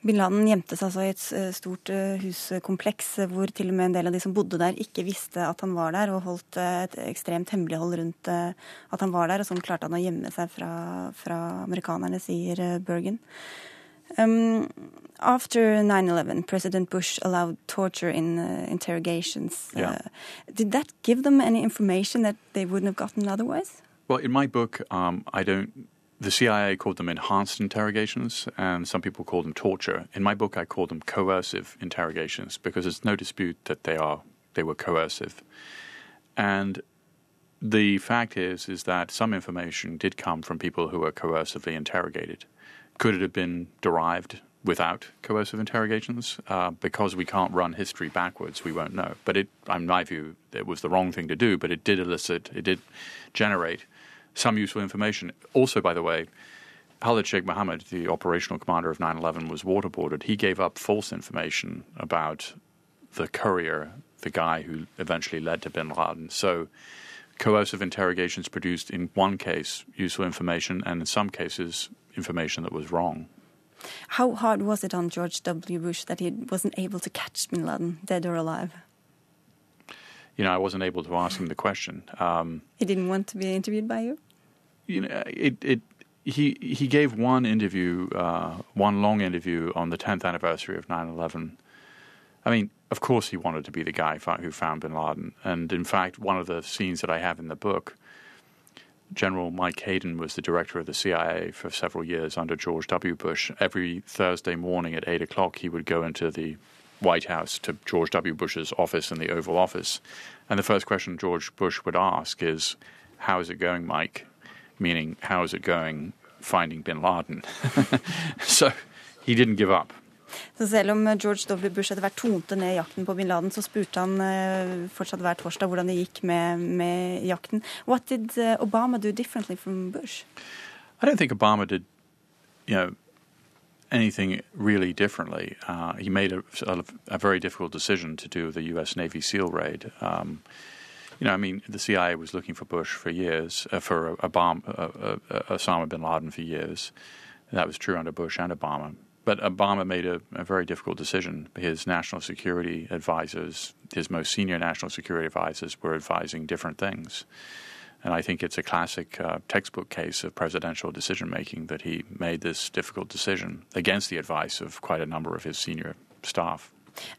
Bin Laden gjemte seg altså i et eh, stort eh, huskompleks eh, hvor til og med en del av de som bodde der, ikke visste at han var der, og holdt et ekstremt hemmelighold rundt at han var der. Og sånn klarte han å gjemme seg fra, fra amerikanerne, sier Bergen. Um, after 9-11, President Bush allowed torture in uh, interrogations. Yeah. Uh, did that give them any information that they wouldn't have gotten otherwise? Well, in my book, um, I don't the CIA called them enhanced interrogations, and some people call them torture. In my book, I call them coercive interrogations because there's no dispute that they are they were coercive. And the fact is is that some information did come from people who were coercively interrogated. Could it have been derived without coercive interrogations? Uh, because we can't run history backwards, we won't know. But it, in my view, it was the wrong thing to do. But it did elicit, it did generate some useful information. Also, by the way, Khalid Sheikh Mohammed, the operational commander of 9 11, was waterboarded. He gave up false information about the courier, the guy who eventually led to bin Laden. So, coercive interrogations produced, in one case, useful information, and in some cases, information that was wrong. How hard was it on George W. Bush that he wasn't able to catch bin Laden, dead or alive? You know, I wasn't able to ask him the question. Um, he didn't want to be interviewed by you. You know, it, it he he gave one interview, uh, one long interview on the 10th anniversary of 9/11. I mean, of course, he wanted to be the guy who found Bin Laden, and in fact, one of the scenes that I have in the book. General Mike Hayden was the director of the CIA for several years under George W. Bush. Every Thursday morning at 8 o'clock, he would go into the White House to George W. Bush's office in the Oval Office. And the first question George Bush would ask is, How is it going, Mike? Meaning, how is it going finding bin Laden? so he didn't give up. Så selv om George W. Bush etter hvert tonte ned jakten på bin Laden, så spurte han uh, fortsatt hver torsdag hvordan det gikk med, med jakten. What did uh, Obama do differently from Bush? I don't think Obama did, you know, anything really differently. Uh, he made a, a, a, very difficult decision to do the U.S. Navy SEAL raid. Um, you know, I mean, the CIA was looking for Bush for years, uh, for Obama, uh, uh, Osama bin Laden for years. That was true under Bush and Obama. But Obama made a, a, very difficult decision. His national security advisors, his most senior national security advisors, were advising different things. And I think it's a classic uh, textbook case of presidential decision making that he made this difficult decision against the advice of quite a number of his senior staff.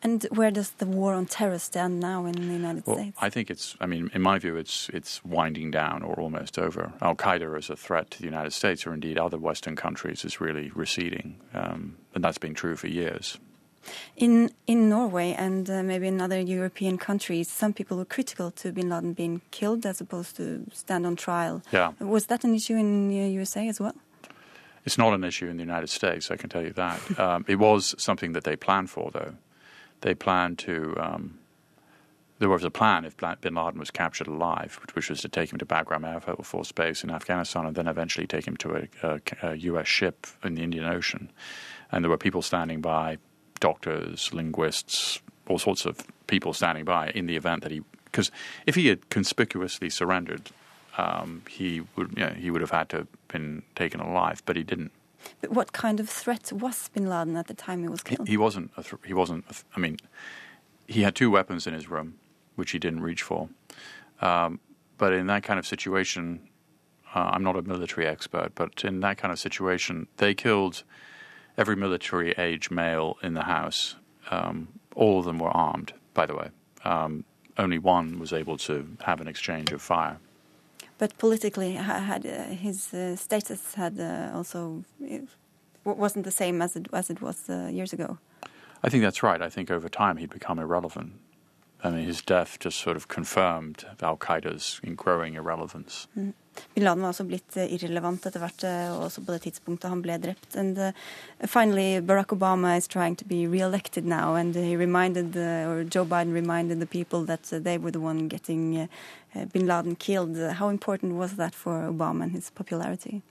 And where does the war on terror stand now in the United well, States? I think it's, I mean, in my view, it's, it's winding down or almost over. Al Qaeda as a threat to the United States or indeed other Western countries is really receding. Um, and that's been true for years. In in Norway and uh, maybe in other European countries, some people were critical to Bin Laden being killed as opposed to stand on trial. Yeah. Was that an issue in the USA as well? It's not an issue in the United States, I can tell you that. um, it was something that they planned for, though. They planned to. Um, there was a plan if bin Laden was captured alive, which was to take him to Bagram Air Force Base in Afghanistan and then eventually take him to a, a, a U.S. ship in the Indian Ocean. And there were people standing by doctors, linguists, all sorts of people standing by in the event that he. Because if he had conspicuously surrendered, um, he would you know, he would have had to have been taken alive, but he didn't. But what kind of threat was Bin Laden at the time he was killed? He, he wasn't. Th- he wasn't. Th- I mean, he had two weapons in his room, which he didn't reach for. Um, but in that kind of situation, uh, I'm not a military expert, but in that kind of situation, they killed every military age male in the house. Um, all of them were armed, by the way. Um, only one was able to have an exchange of fire. But politically, had uh, his uh, status had uh, also wasn't the same as it as it was uh, years ago. I think that's right. I think over time he'd become irrelevant. I mean, his death just sort of confirmed Al Qaeda's growing irrelevance. Mm. Bin Laden var altså blitt eh, irrelevant etter hvert, eh, også på det tidspunktet han ble drept. And uh, finally, Barack Obama is trying to be re-elected now, and he reminded, uh, or Joe Biden reminded the people that uh, they were the one getting Bin Laden killed. How important was that for Obama and his popularity?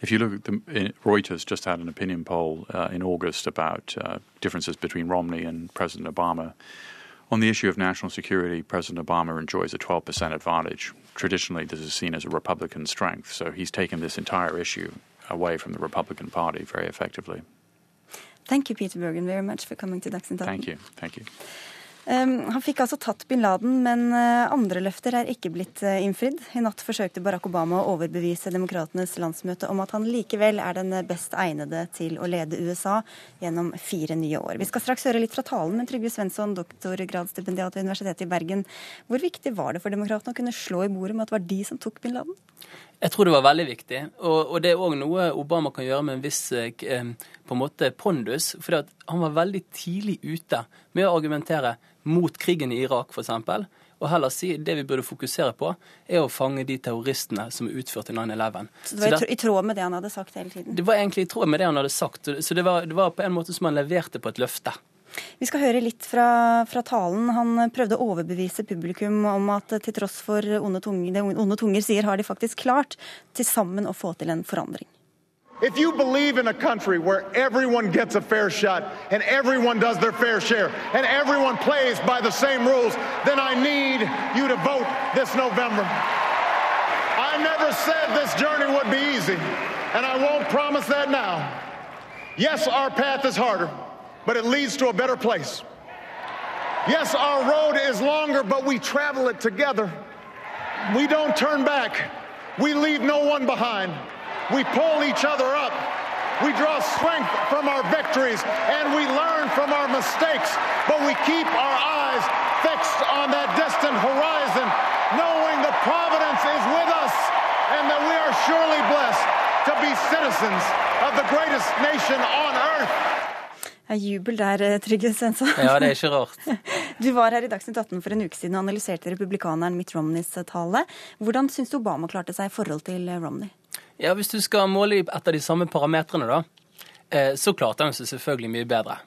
If you look at the Reuters just had an opinion poll in August about differences between Romney and President Obama. On the issue of national security, President Obama enjoys a 12% advantage. Traditionally, this is seen as a Republican strength, so he's taken this entire issue away from the Republican Party very effectively. Thank you, Peter Bergen, very much for coming to Dagsnytt Thank you. Thank you. Ehm, han fikk altså tatt bin Laden, men eh, andre løfter er ikke blitt eh, innfridd. I natt forsøkte Barack Obama å overbevise Demokratenes landsmøte om at han likevel er den best egnede til å lede USA gjennom fire nye år. Vi skal straks høre litt fra talen, men Trygve Svensson, doktorgradsstipendiat ved Universitetet i Bergen. Hvor viktig var det for Demokratene å kunne slå i bordet med at det var de som tok bin Laden? Jeg tror det var veldig viktig. Og, og det er òg noe Obama kan gjøre med en viss eh, på en måte pondus. For han var veldig tidlig ute med å argumentere mot krigen i Irak, f.eks. Og heller si det vi burde fokusere på, er å fange de terroristene som utførte 9-11. Så det var i tråd med det han hadde sagt hele tiden? Det var egentlig i tråd med det han hadde sagt. Så det var, det var på en måte som han leverte på et løfte. Vi skal høre litt fra, fra, talen. Han prøvde å overbevise publikum om at til tross for onde tunger, det onde tunger sier, har de faktisk klart til sammen å få til en forandring. If you believe in a country where everyone gets a fair shot and everyone does their fair share and everyone plays by the same rules, then I need you to vote this November. I never said this journey would be easy, and I won't promise that now. Yes, our path is harder, but it leads to a better place. Yes, our road is longer, but we travel it together. We don't turn back. We leave no one behind. We pull each other up. We draw strength from our victories and we learn from our mistakes, but we keep our eyes fixed on that distant horizon, knowing that providence is with us and that we are surely blessed to be citizens of the greatest nation on earth. Jeg jubel der, eh, Trygve Svensson. Ja, det er ikke rart. Du var her i Dagsnytt 18 for en uke siden og analyserte republikaneren Mitt Romneys tale. Hvordan syns du Obama klarte seg i forhold til Romney? Ja, Hvis du skal måle etter de samme parametrene, da, eh, så klarte han seg selvfølgelig mye bedre.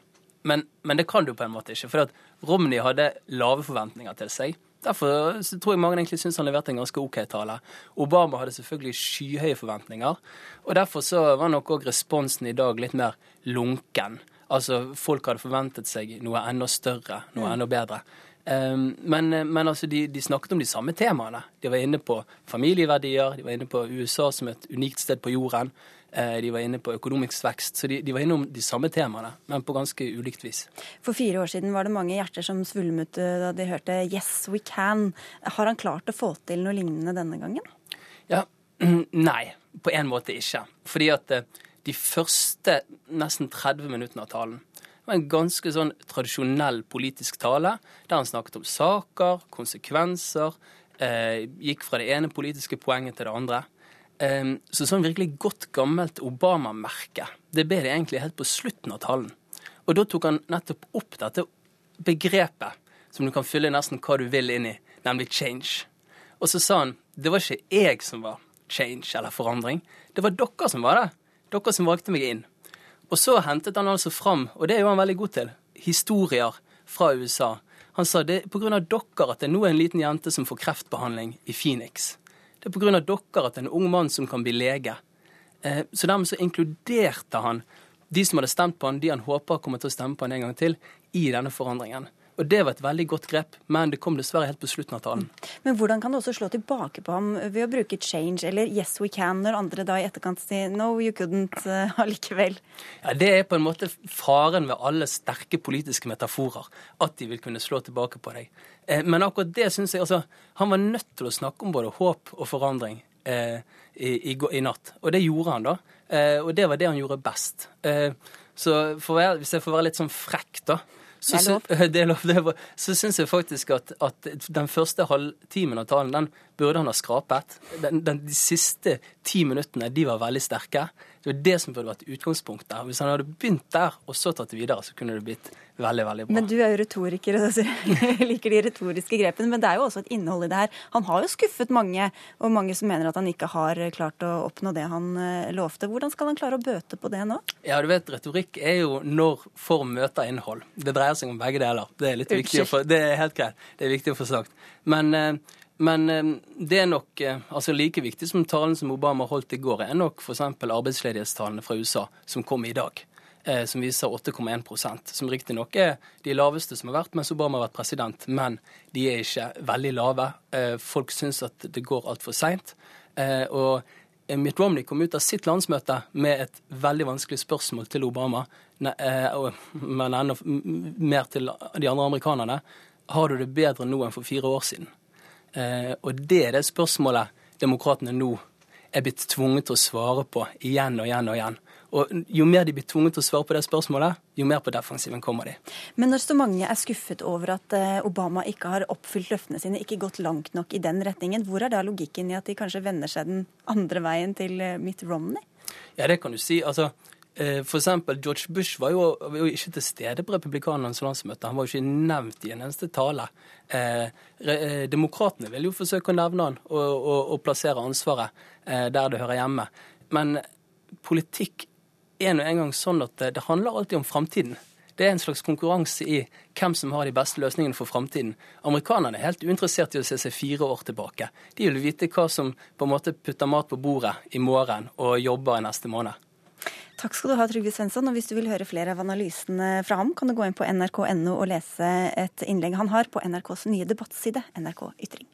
Men, men, det kan du på en måte ikke. For Romney hadde lave forventninger til seg. Derfor tror jeg mange egentlig syns han leverte en ganske OK tale. Obama hadde selvfølgelig skyhøye forventninger. Og derfor så var nok òg responsen i dag litt mer lunken. Altså folk hadde forventet seg noe enda større, noe mm. enda bedre. Ehm, men, eh, men altså de, de, snakket om de samme temaene. De var inne på familieverdier, de var inne på USA som et unikt sted på jorden. Eh, de var inne på økonomisk vekst. Så de, de var innom de samme temaene, men på ganske ulikt vis. For fire år siden var det mange hjerter som svulmet eh, da de hørte 'Yes, we can'. Har han klart å få til noe lignende denne gangen? Ja, Nei, på en måte ikke. Fordi at de første nesten 30 minuttene av talen det var en ganske sånn tradisjonell politisk tale, der han snakket om saker, konsekvenser, eh, gikk fra det ene politiske poenget til det andre. Eh, så sånn virkelig godt gammelt Obama-merke, det ble det egentlig helt på slutten av talen. Og da tok han nettopp opp dette begrepet som du kan fylle nesten hva du vil inn i, nemlig change. Og så sa han det var ikke jeg som var change eller forandring, det var dere som var det. Dere som valgte meg inn. Og så hentet han altså fram, og det er jo han veldig god til, historier fra USA. Han sa det er pga. dere at det nå er en liten jente som får kreftbehandling i Phoenix. Det er pga. dere at det er en ung mann som kan bli lege. Eh, så dermed så inkluderte han de som hadde stemt på han, de han håper kommer til å stemme på han en gang til, i denne forandringen. Og Det var et veldig godt grep, men det kom dessverre helt på slutten av talen. Men hvordan kan du også slå tilbake på ham ved å bruke 'change' eller 'yes we can', når andre da i etterkant sier 'no you couldn't' uh, allikevel? Ja, Det er på en måte faren ved alle sterke politiske metaforer, at de vil kunne slå tilbake på deg. Eh, men akkurat det syns jeg altså Han var nødt til å snakke om både håp og forandring eh, i, i, i, natt, og det gjorde han da. Eh, og det var det han gjorde best. Eh, så være, hvis jeg får være litt sånn frekk, da så, det er lov. Det er lov. Så syns jeg faktisk at, at, den første halvtimen av talen den burde han ha skrapet. Den, den, de siste ti minuttene de var veldig sterke. Det var det som burde vært utgangspunktet. Hvis han hadde begynt der og så tatt det videre, så kunne det blitt veldig veldig bra. Men du er jo retoriker og liker de retoriske grepene. Men det er jo også et innhold i det her. Han har jo skuffet mange, og mange som mener at han ikke har klart å oppnå det han eh, lovte. Hvordan skal han klare å bøte på det nå? Ja, du vet, Retorikk er jo når form møter innhold. Det dreier seg om begge deler. Det er litt viktig å få, det er helt greit. Det er viktig å få sagt. Men eh, men eh, det er nok eh, altså like viktig som talen som Obama holdt i går, er nok f.eks. arbeidsledighetstallene fra USA som kom i dag. Eh, som viser 8,1% som riktignok er de laveste som har vært mens Obama har vært president. Men de er ikke veldig lave. Folk syns at det går altfor seint. Og Mitt Romney kom ut av sitt landsmøte med et veldig vanskelig spørsmål til Obama, men enda mer til de andre amerikanerne. Har du det bedre nå enn for fire år siden? Eh, og det er det spørsmålet demokratene nå er blitt tvunget til å svare på igjen og igjen og igjen. Og Jo mer de blir tvunget til å svare på det spørsmålet, jo mer på defensiven kommer de. Men når så mange er skuffet over at eh, Obama ikke har oppfylt løftene sine, ikke gått langt nok i den retningen, hvor er da logikken i at de kanskje vender seg den andre veien til eh, Mitt Romney? Ja, det kan du si. Altså, Eh, for eksempel, George Bush var jo, var jo, ikke til stede på republikanernes landsmøte. Han var jo ikke nevnt i en eneste tale. Eh, eh, demokratene vil jo forsøke å nevne han og, og, og plassere ansvaret eh, der det hører hjemme. Men politikk er nå engang sånn at det, det handler alltid om framtiden. Det er en slags konkurranse i hvem som har de beste løsningene for framtiden. Amerikanerne er helt uinteressert i å se seg fire år tilbake. De vil vite hva som på en måte putter mat på bordet i morgen og jobber i neste måned. Takk skal du ha, Trygve Svensson. Og hvis du vil høre flere av analysene fra ham, kan du gå inn på nrk.no og lese et innlegg han har på NRKs nye debattside, NRK Ytring.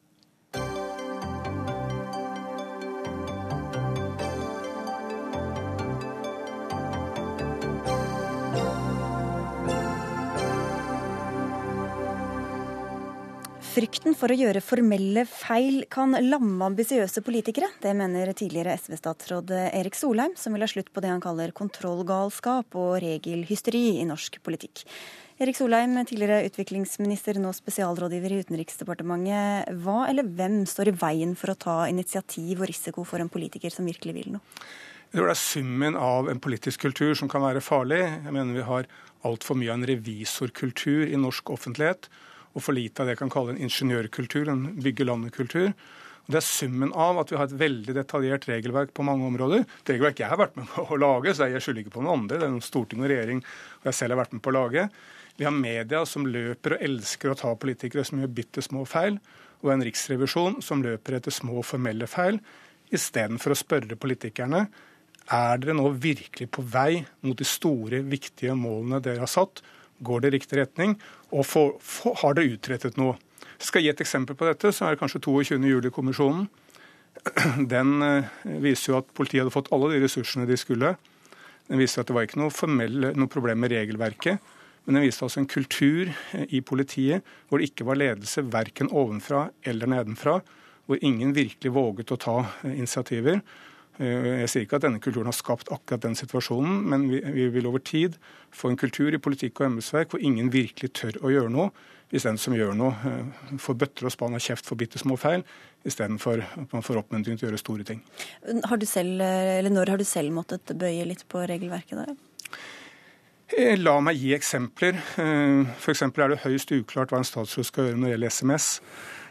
Frykten for å gjøre formelle feil kan lamme ambisiøse politikere. Det mener tidligere SV-statsråd Erik Solheim, som vil ha slutt på det han kaller kontrollgalskap og regelhysteri i norsk politikk. Erik Solheim, tidligere utviklingsminister, nå spesialrådgiver i Utenriksdepartementet. Hva eller hvem står i veien for å ta initiativ og risiko for en politiker som virkelig vil noe? Det er summen av en politisk kultur som kan være farlig. Jeg mener vi har altfor mye av en revisorkultur i norsk offentlighet og for lite av det jeg kan kalle en ingeniørkultur, en bygge landet-kultur. Det er summen av at vi har et veldig detaljert regelverk på mange områder. Det regelverk jeg har vært med på å lage, så jeg skylder ikke på noen andre. Det er noen storting og regjering og jeg selv har vært med på å lage. Vi har media som løper og elsker å ta politikere som gjør bitte små feil, og en riksrevisjon som løper etter små formelle feil, istedenfor å spørre politikerne er dere nå virkelig på vei mot de store, viktige målene dere har satt, Går det i riktig retning? Og for, for, har det utrettet noe? Skal jeg gi et eksempel på dette, så er det kanskje 22. juli-kommisjonen. Den eh, viser jo at politiet hadde fått alle de ressursene de skulle. Den viser at det var ikke noe, formell, noe problem med regelverket. Men den viste altså en kultur eh, i politiet hvor det ikke var ledelse verken ovenfra eller nedenfra. Hvor ingen virkelig våget å ta eh, initiativer. Eh, jeg sier ikke at denne kulturen har skapt akkurat den situasjonen, men vi, vi vil over tid få en kultur i politikk og embetsverk hvor ingen virkelig tør å gjøre noe, hvis den som gjør noe, eh, får bøtter og spann av kjeft for bitte små feil, istedenfor at man får oppmuntring til å gjøre store ting. Har du selv, eller Når har du selv måttet bøye litt på regelverket? da? Eh, la meg gi eksempler. F.eks. er det høyst uklart hva en statsråd skal gjøre når det gjelder SMS.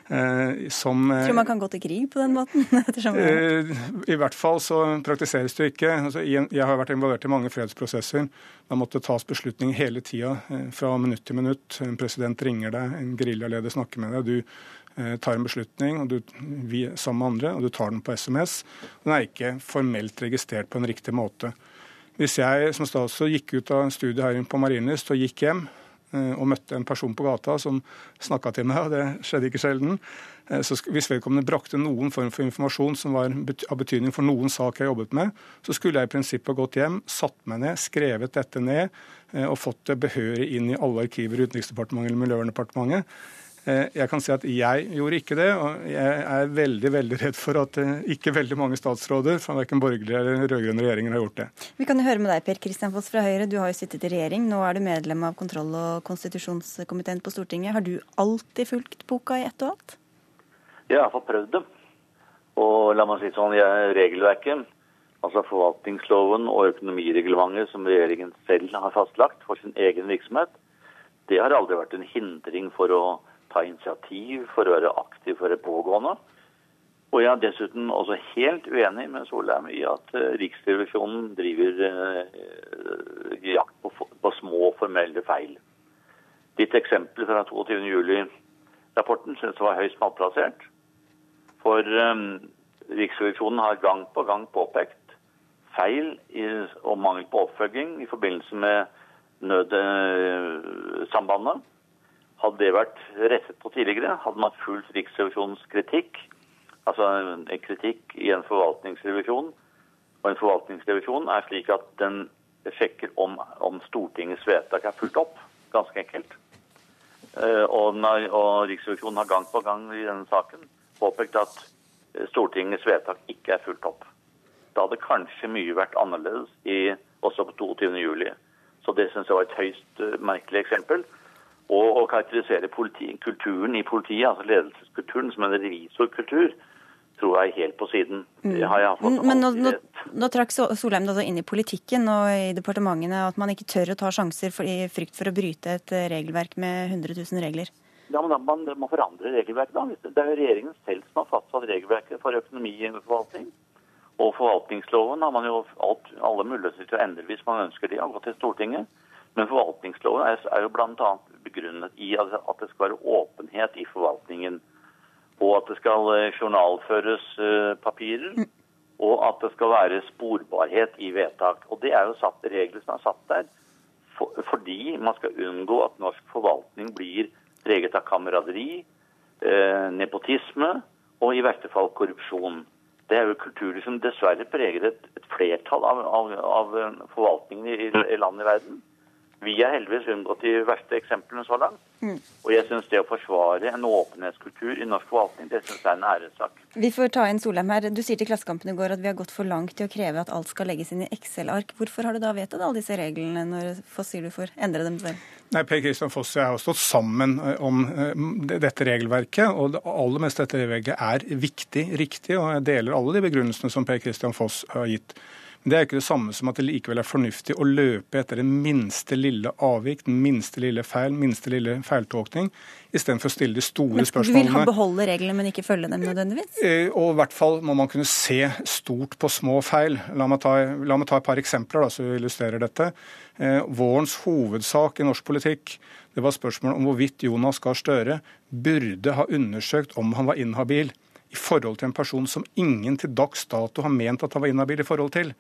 Eh, som Tror man kan gå til krig på den måten? Eh, I hvert fall så praktiseres det ikke. Altså, jeg har vært involvert i mange fredsprosesser. Da måtte tas beslutninger hele tida, eh, fra minutt til minutt. En president ringer deg, en geriljaleder snakker med deg. Du tar en beslutning og du, vi, sammen med andre, og du tar den på SMS. Den er ikke formelt registrert på en riktig måte. Hvis jeg som statsråd gikk ut av studiet her på Marienlyst og gikk hjem, Eh, og møtte en person på gata som snakka til meg, og det skjedde ikke sjelden. Eh, så hvis vedkommende brakte noen form for informasjon som var av betydning for noen sak jeg jobbet med, så skulle jeg i prinsippet gått hjem, satt meg ned, skrevet dette ned eh, og fått det behørig inn i alle arkiver i Utenriksdepartementet eller Miljøverndepartementet. Eh, jeg kan si at jeg gjorde ikke det, og jeg er veldig veldig redd for at eh, ikke veldig mange statsråder fra verken borgerlige eller rød-grønne regjeringer har gjort det. Vi kan jo høre med deg, Per Kristian Foss fra Høyre. Du har jo sittet i regjering. Nå er du medlem av kontroll- og konstitusjonskomiteen på Stortinget. Har du alltid fulgt boka i ett og alt? Jeg har iallfall prøvd det. Og la meg si sånn, jeg, regelverket, altså forvaltningsloven og økonomireglementet som regjeringen selv har fastlagt for sin egen virksomhet, det har aldri vært en hindring for å ta initiativ, for å være aktiv for det pågående. Og jeg er dessuten også helt uenig med Solheim i at uh, Riksrevisjonen driver eh, jakt på, på, små formelle feil. Ditt eksempel fra 22.07-rapporten syns jeg var høyst malplassert. For eh, Riksrevisjonen har gang på gang påpekt feil i, og mangel på oppfølging i forbindelse med nødsambandet. Hadde det vært rettet på tidligere, hadde man fulgt Riksrevisjonens kritikk, altså en kritikk i en forvaltningsrevisjon, og en forvaltningsrevisjon er slik at den sjekker om, om Stortingets vedtak er fulgt opp, ganske enkelt. Uh, og, og Riksrevisjonen har gang på gang i denne saken påpekt at eh, Stortingets vedtak ikke er fulgt opp. Da hadde kanskje mye vært annerledes i, også på 22.07. Så det syns jeg var et høyst uh, merkelig eksempel. Og å karakterisere politi, kulturen i politiet, altså ledelseskulturen, som en revisorkultur, tror jeg er helt på siden. Mm. Men nå, nå, nå, trakk Solheim det inn i politikken og i departementene at man ikke tør å ta sjanser for, i frykt for å bryte et eh, regelverk med 100 000 regler. Ja, men da Man må forandre regelverket. da. Det er jo regjeringen selv som har fastsatt regelverket for økonomiforvaltning. Og forvaltningsloven har man jo alt, alle muligheter til å endre hvis man ønsker det, og gå til Stortinget. Men forvaltningsloven er, er jo bl.a. begrunnet i at det skal være åpenhet i forvaltningen. Og at det skal eh, journalføres uh, papirer. Mm. Og at det skal være sporbarhet i vedtak. Og det er jo satt regler som er satt der for, fordi man skal unngå at norsk forvaltning blir preget av kameraderi, eh, nepotisme og i verste fall korrupsjon. Det er jo kulturer som dessverre preger et, et flertall av, av, av eh, forvaltningen i, i landet i verden. Vi er heldigvis unngått de verste eksemplene så langt. Mm. Og jeg syns det å forsvare en åpenhetskultur i norsk forvaltning, det synes jeg er en æressak. Vi får ta inn Solheim her. Du sier til Klassekampen i går at vi har gått for langt i å kreve at alt skal legges inn i Excel-ark. Hvorfor har du da vedtatt alle disse reglene når Foss sier du får endre dem selv? Nei, Per Kristian Foss og jeg har stått sammen eh, om eh, dette regelverket. Og det aller meste dette regelverket er viktig, riktig, og jeg deler alle de begrunnelsene som Per Kristian Foss har gitt. Det er ikke det samme som at det likevel er fornuftig å løpe etter det minste lille avvik, den minste lille feil, minste lille feiltolkning, istedenfor å stille de store men, spørsmålene. Du vil beholde reglene, men ikke følge dem nødvendigvis? Eh, og i hvert fall må man kunne se stort på små feil. La meg ta, la meg ta et par eksempler da, som illustrerer dette. Eh, vårens hovedsak i norsk politikk det var spørsmålet om hvorvidt Jonas Gahr Støre burde ha undersøkt om han var inhabil i forhold til en person som ingen til dags dato har ment at han var inhabil i forhold til.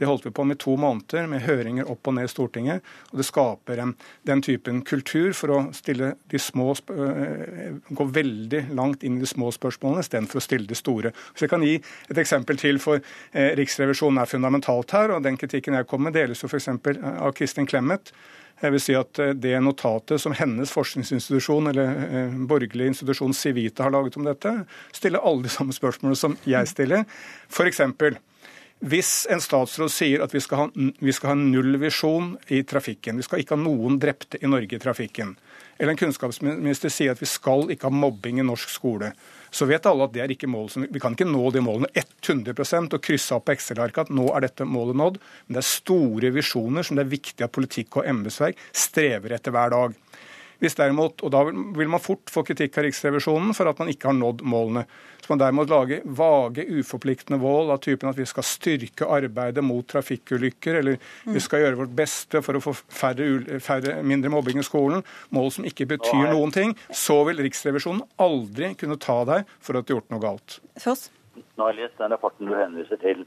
Det holdt vi på med to måneder, med høringer opp og ned i Stortinget. Og det skaper en, den typen kultur for å stille de små, øh, gå veldig langt inn i de små spørsmålene istedenfor å stille de store. Så Jeg kan gi et eksempel til, for eh, Riksrevisjonen er fundamentalt her. og Den kritikken jeg kommer med, deles jo f.eks. av Kristin Clemet jeg vil si at eh, Det notatet som hennes forskningsinstitusjon eller eh, borgerlig institusjon Civita har laget om dette, stiller alle de samme spørsmålene som jeg stiller. F.eks. Hvis en statsråd sier at vi skal ha, vi skal ha nullvisjon i trafikken, vi skal ikke ha noen drepte i Norge i trafikken, eller en kunnskapsminister sier at vi skal ikke ha mobbing i norsk skole, så vet alle at det er ikke mål som, Vi kan ikke nå de målene 100 og krysse opp på Excel-arket at nå er dette målet nådd. Men det er store visjoner som det er viktig at politikk og embetsverk strever etter hver dag. Hvis derimot, og Da vil man fort få kritikk av Riksrevisjonen for at man ikke har nådd målene. Så man derimot lager vage, uforpliktende mål av typen at vi skal styrke arbeidet mot trafikkulykker, eller vi mm. skal gjøre vårt beste for å få færre, færre, mindre mobbing i skolen, mål som ikke betyr noen ting, så vil Riksrevisjonen aldri kunne ta deg for at du har gjort noe galt. Foss? Nå har jeg lest den rapporten du henviser til,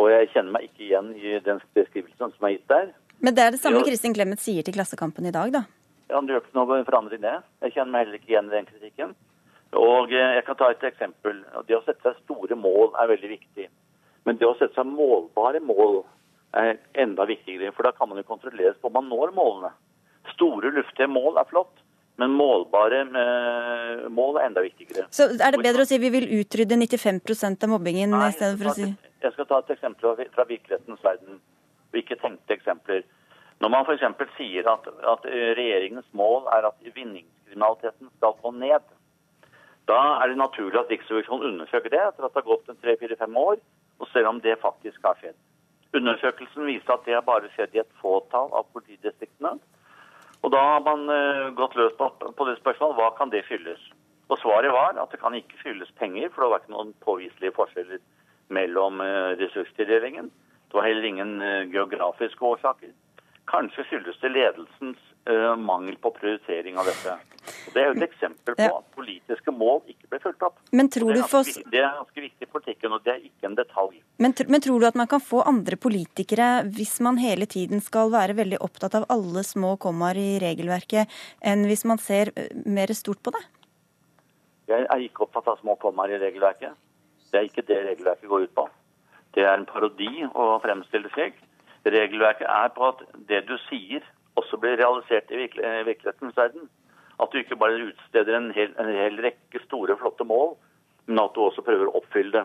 og jeg kjenner meg ikke igjen i den beskrivelsen som er gitt der. Men det er det samme Kristin Clemet sier til Klassekampen i dag, da? Ja, det gjør ikke noe forandring det. Jeg kjenner meg heller ikke igjen i den kritikken. Og eh, Jeg kan ta et eksempel. Det å sette seg store mål er veldig viktig. Men det å sette seg målbare mål er enda viktigere. For da kan man jo kontrolleres på om man når målene. Store, luftige mål er flott. Men målbare eh, mål er enda viktigere. Så Er det bedre å si vi vil utrydde 95% av mobbingen Nei, i stedet for å si Jeg skal ta et eksempel fra virkelighetens verden. Ikke tenkte eksempler. Når man f.eks. sier at, at, regjeringens mål er at vinningskriminaliteten skal gå ned, Da er det naturlig at Riksrevisjonen undersøker det etter at det har gått en tre-fire-fem år, og ser om det faktisk har skjedd. Undersøkelsen viser at det har bare skjedd i et fåtall av politidistriktene. Og Da har man uh, gått løs på, på det spørsmålet hva kan det skyldes. Og Svaret var at det kan ikke skyldes penger, for det var ikke noen påviselige forskjeller mellom uh, ressurstildelingen. Det var heller ingen geografiske årsaker. Kanskje skyldes det ledelsens uh, mangel på prioritering av dette. Og det er jo et eksempel på at politiske mål ikke ble fulgt opp. Men tror det, er for... det er ganske viktig i politikken, og det er ikke en detalj. Men, men, tror du at man kan få andre politikere, hvis man hele tiden skal være veldig opptatt av alle små kommaer i regelverket, enn hvis man ser mer stort på det? Jeg er ikke opptatt av små kommaer i regelverket. Det er ikke det regelverket går ut på. Det er en parodi å fremstille slik. Regelverket er på at det du sier, også blir realisert i virkelighetens verden. At du ikke bare utsteder en hel, en hel rekke store, flotte mål, men at du også prøver å oppfylle det.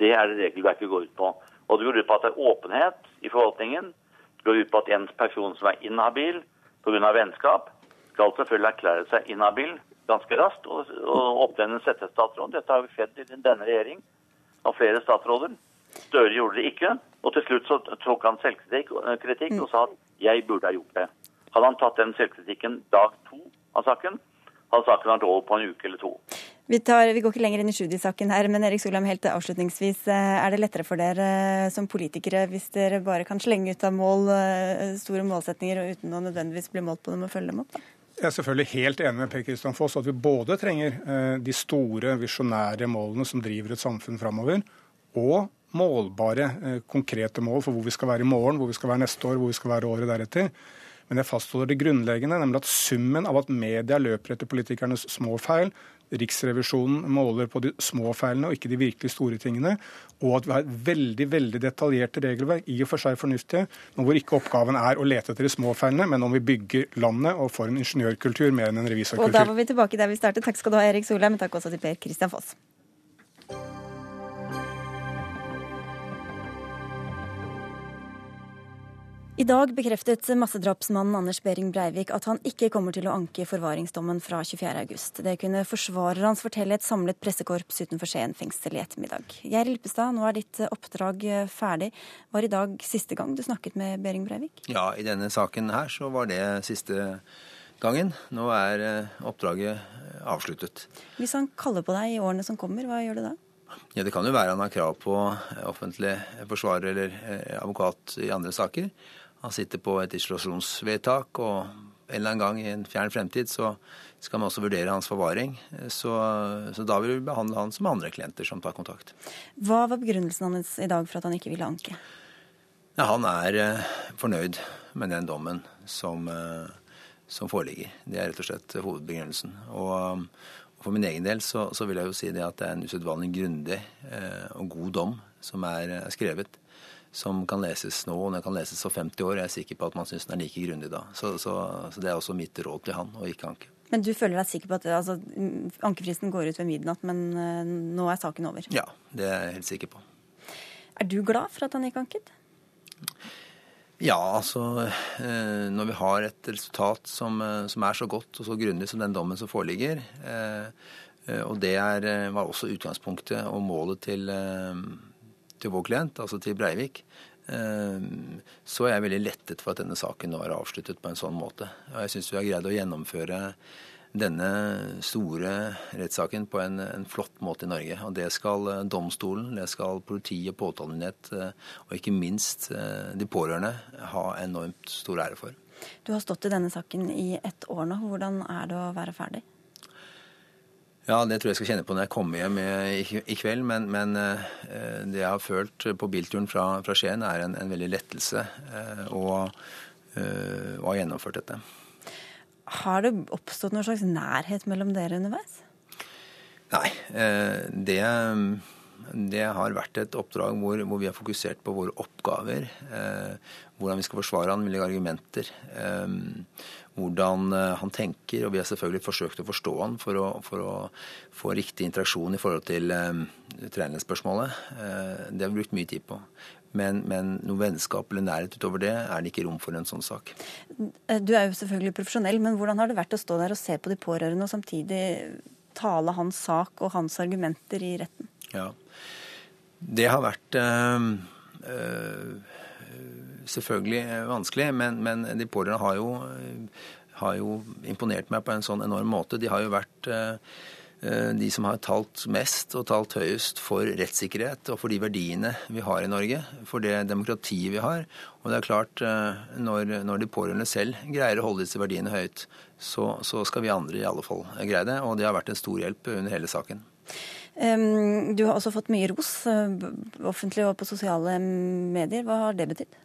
Det er det regelverket går ut på. Og det går ut på at det er åpenhet i forvaltningen. Det går ut på at en person som er inhabil pga. vennskap, skal selvfølgelig erklære seg inhabil ganske raskt og, og oppnevne en settestatsråd. Dette har jo skjedd i denne regjering av flere statsråder. Støre gjorde det ikke. Og til slutt så tok han selvkritikk eh, og sa at 'jeg burde ha gjort det'. Hadde han tatt den selvkritikken dag to av saken, hadde saken vært over på en uke eller to. Vi, tar, vi går ikke lenger inn i Tschudi-saken her, men Erik Solheim, helt avslutningsvis. Eh, er det lettere for dere eh, som politikere hvis dere bare kan slenge ut av mål store målsetninger uten å nødvendigvis bli målt på dem og følge dem opp? da? Jeg er selvfølgelig helt enig med Per Kristian Foss at vi både trenger de store, visjonære målene som driver et samfunn framover, og målbare, eh, konkrete mål for hvor vi skal være i morgen, hvor vi skal være neste år, hvor vi skal være året deretter. Men jeg fastholder det grunnleggende, nemlig at summen av at media løper etter politikernes små feil, Riksrevisjonen måler på de små feilene og ikke de virkelig store tingene, og at vi har et veldig veldig detaljerte regelverk, i og for seg fornuftige, men hvor ikke oppgaven er å lete etter de små feilene, men om vi bygger landet og får en ingeniørkultur mer enn en revisorkultur. Og da var vi tilbake der vi startet. Takk skal du ha, Erik Solheim, men takk også til Per Kristian Foss. I dag bekreftet massedrapsmannen Anders Behring Breivik at han ikke kommer til å anke forvaringsdommen fra 24.8. Det kunne forsvarer hans fortelle et samlet pressekorps utenfor Skien fengsel i ettermiddag. Geir Lippestad, nå er ditt oppdrag ferdig. Var i dag siste gang du snakket med Behring Breivik? Ja, i denne saken her så var det siste gangen. Nå er eh, oppdraget eh, avsluttet. Hvis han kaller på deg i årene som kommer, hva gjør du da? Ja, Det kan jo være han har krav på offentlig forsvarer eller eh, advokat i andre saker. Han sitter på et isolasjonsvedtak, og en eller annen gang i en fjern fremtid så skal man også vurdere hans forvaring. Så, så, da vil vi behandle han som andre klienter som tar kontakt. Hva var begrunnelsen hans i dag for at han ikke ville anke? Ja, han er eh, fornøyd med den dommen som, eh, som, foreligger. Det er rett og slett hovedbegrunnelsen. Og, og for min egen del så, så, vil jeg jo si det at det er en usedvanlig grundig eh, og god dom som er, er skrevet som kan leses nå, og den kan leses for 50 år. Jeg er sikker på at man syns den er like grundig da. Så, så, så, det er også mitt råd til han, å ikke anke. Men du føler deg sikker på at altså, ankefristen går ut ved midnatt, men uh, nå er saken over? Ja, det er jeg helt sikker på. Er du glad for at han ikke anket? Ja, altså eh, Når vi har et resultat som, eh, som, er så godt og så grundig som den dommen som foreligger, eh, og det er, var også utgangspunktet og målet til, til vår klient, altså til Breivik, eh, så er jeg veldig lettet for at denne saken nå er avsluttet på en sånn måte. Og jeg syns vi har greid å gjennomføre denne store rettssaken på en, en, flott måte i Norge. Og det skal eh, domstolen, det skal politiet, påtalemyndighet eh, og ikke minst de pårørende ha enormt stor ære for. Du har stått i denne saken i ett år nå. Hvordan er det å være ferdig? Ja, det tror jeg skal kjenne på når jeg kommer hjem i, kveld. Men, men eh, det jeg har følt på bilturen fra, fra Skien, er en, en veldig lettelse eh, eh, å ha gjennomført dette. Har det oppstått noen slags nærhet mellom dere underveis? Nei. Det, det har vært et oppdrag hvor, hvor, vi har fokusert på våre oppgaver. Hvordan vi skal forsvare han, argumenter hvordan eh, han tenker. Og vi har selvfølgelig forsøkt å forstå han for å, for å få riktig interaksjon i forhold til um, trenerspørsmålet. Uh, det har vi brukt mye tid på. Men, men, noe vennskap eller nærhet utover det er det ikke rom for en sånn sak. Du er jo selvfølgelig profesjonell, men hvordan har det vært å stå der og se på de pårørende og samtidig tale hans sak og hans argumenter i retten? Ja, det har vært øh, øh, selvfølgelig vanskelig, men, men de pårørende har jo, har jo, imponert meg på en sånn enorm måte. De har jo vært øh, de som har talt mest og talt høyest for rettssikkerhet og for de verdiene vi har i Norge, for det demokratiet vi har. Og det er klart, når, når de pårørende selv greier å holde disse verdiene høyt, så, så, skal vi andre i alle fall greie det. Og det har vært en stor hjelp under hele saken. Du har også fått mye ros eh, offentlig og på sosiale medier. Hva har det betydd?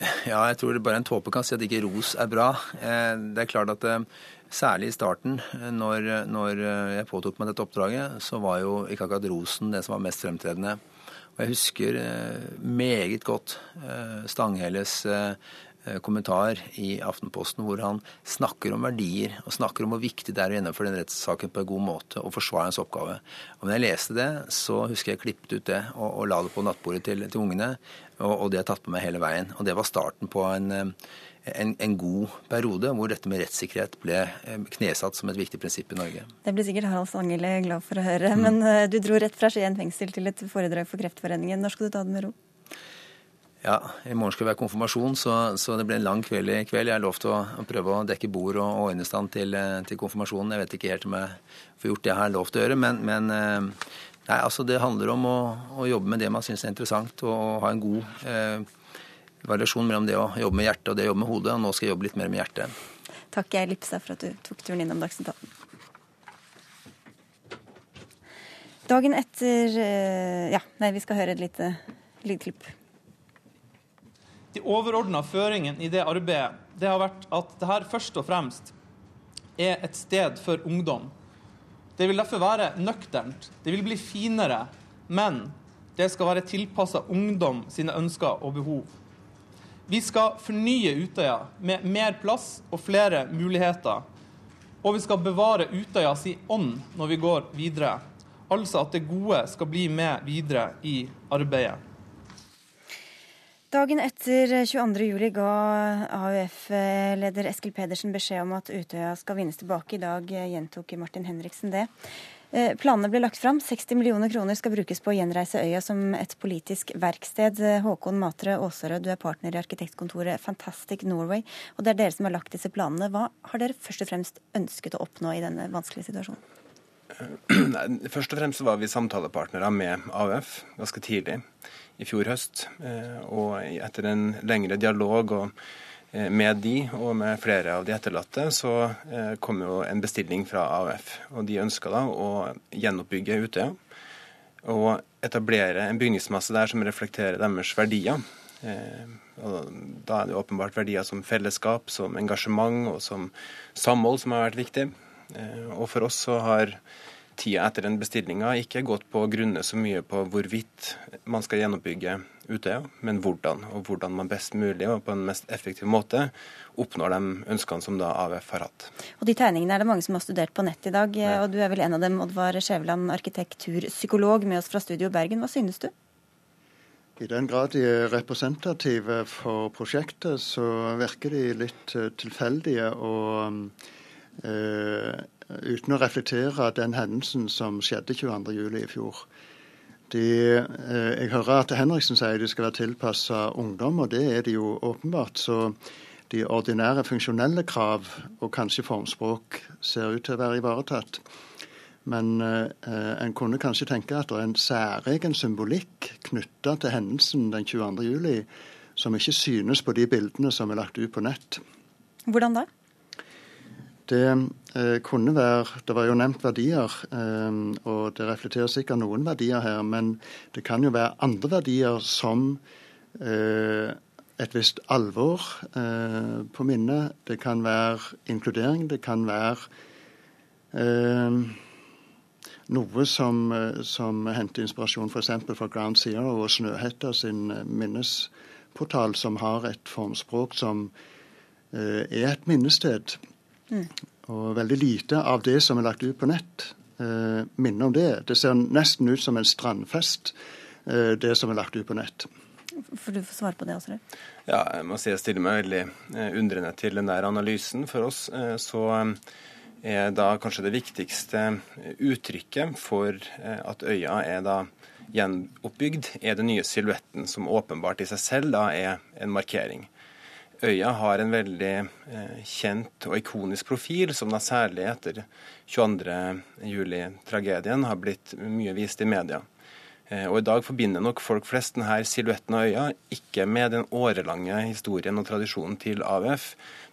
Ja, jeg tror det bare en tåpe kan si at ikke ros er bra. Eh, det er klart at eh, særlig i starten, når, når jeg påtok meg dette oppdraget, så var jo ikke akkurat rosen det som var mest fremtredende. Og jeg husker meget godt Stangheles Eh, kommentar i Aftenposten hvor han snakker om verdier og snakker om hvor viktig det er å gjennomføre den rettssaken på en god måte og forsvare hans oppgave. Og når jeg leste det, så husker jeg klippet ut det og, og la det på nattbordet til, til ungene. Og, og, det har tatt med meg hele veien. Og det var starten på en, eh, en, en, god periode hvor dette med rettssikkerhet ble eh, knesatt som et viktig prinsipp i Norge. Det blir sikkert Harald Sangele glad for å høre. Mm. Men du dro rett fra Skien fengsel til et foredrag for Kreftforeningen. Når skal du ta det med ro? Ja, i morgen skal det være konfirmasjon, så, så, det blir en lang kveld i kveld. Jeg har lovt å, å prøve å dekke bord og, og øynestand til, eh, til, konfirmasjonen. Jeg vet ikke helt om jeg får gjort det jeg har lovt å gjøre, men, men eh, nei, altså det handler om å, å, jobbe med det man syns er interessant, og, ha en god eh, variasjon mellom det å jobbe med hjertet og det å jobbe med hodet. Og nå skal jeg jobbe litt mer med hjertet. Takk, Geir Lipsa, for at du tok turen innom Dagsnytt 18. Dagen etter eh, Ja, nei, vi skal høre et lite, lite klipp. De overordna føringene i det arbeidet det har vært at dette først og fremst er et sted for ungdom. Det vil derfor være nøkternt. Det vil bli finere, men det skal være tilpassa ungdom sine ønsker og behov. Vi skal fornye Utøya med mer plass og flere muligheter. Og vi skal bevare Utøya si ånd når vi går videre. Altså at det gode skal bli med videre i arbeidet. Dagen etter 22.07 ga AUF-leder Eskil Pedersen beskjed om at Utøya skal vinnes tilbake. I dag gjentok Martin Henriksen det. Eh, planene ble lagt fram. 60 millioner kroner skal brukes på å gjenreise øya som et politisk verksted. Håkon Matre Aasarød, du er partner i arkitektkontoret Fantastic Norway. Og det er dere som har lagt disse planene. Hva har dere først og fremst ønsket å oppnå i denne vanskelige situasjonen? Først og fremst var vi samtalepartnere med AUF ganske tidlig i fjor høst. Eh, og etter en lengre dialog og, eh, med de og med flere av de etterlatte, så eh, kom jo en bestilling fra AUF. Og de ønska da å gjenoppbygge Utøya og etablere en bygningsmasse der som reflekterer deres verdier. Og da er det åpenbart verdier som fellesskap, som engasjement og som samhold som har vært viktig. Og for oss så har tida etter den bestillinga ikke gått på å grunne så mye på hvorvidt man skal gjenoppbygge Utøya, men hvordan. Og hvordan man best mulig og på en mest effektiv måte oppnår de ønskene som da AUF har hatt. Og De tegningene er det mange som har studert på nett i dag, ja. og du er vel en av dem, Oddvar Skjæveland, arkitekturpsykolog med oss fra Studio Bergen. Hva synes du? I den grad de er representative for prosjektet, så virker de litt eh, tilfeldige og øh, uten å reflektere den hendelsen som skjedde 22.07. i fjor. De, eh, jeg hører at Henriksen sier de skal være tilpassa ungdom, og det er de jo åpenbart. Så de ordinære funksjonelle krav og kanskje formspråk ser ut til å være ivaretatt. Men eh, en kunne kanskje tenke at det er en særegen symbolikk knytta til hendelsen den 22.07, som ikke synes på de bildene som er lagt ut på nett. Hvordan da? Det eh, kunne være Det var jo nevnt verdier, eh, og det reflekterer sikkert noen verdier her, men det kan jo være andre verdier som eh, et visst alvor på minnet. Det kan være inkludering. Det kan være noe som, som henter inspirasjon f.eks. fra Ground Zero og Snøhetta sin minnesportal, som har et formspråk som er et minnested. Mm. Og veldig lite av det som er lagt ut på nett, eh, minner om det. Det ser nesten ut som en strandfest, eh, det som er lagt ut på nett. Får du få svare på det også, du? Ja, jeg må si jeg stiller meg veldig eh, undrende til den der analysen. For oss eh, så er da kanskje det viktigste uttrykket for at øya er da gjenoppbygd, er den nye silhuetten, som åpenbart i seg selv da er en markering. Øya har en veldig eh, kjent og ikonisk profil, som da særlig etter 22.07-tragedien har blitt mye vist i media. Eh, og I dag forbinder nok folk flest denne silhuetten av øya ikke med den årelange historien og tradisjonen til AUF,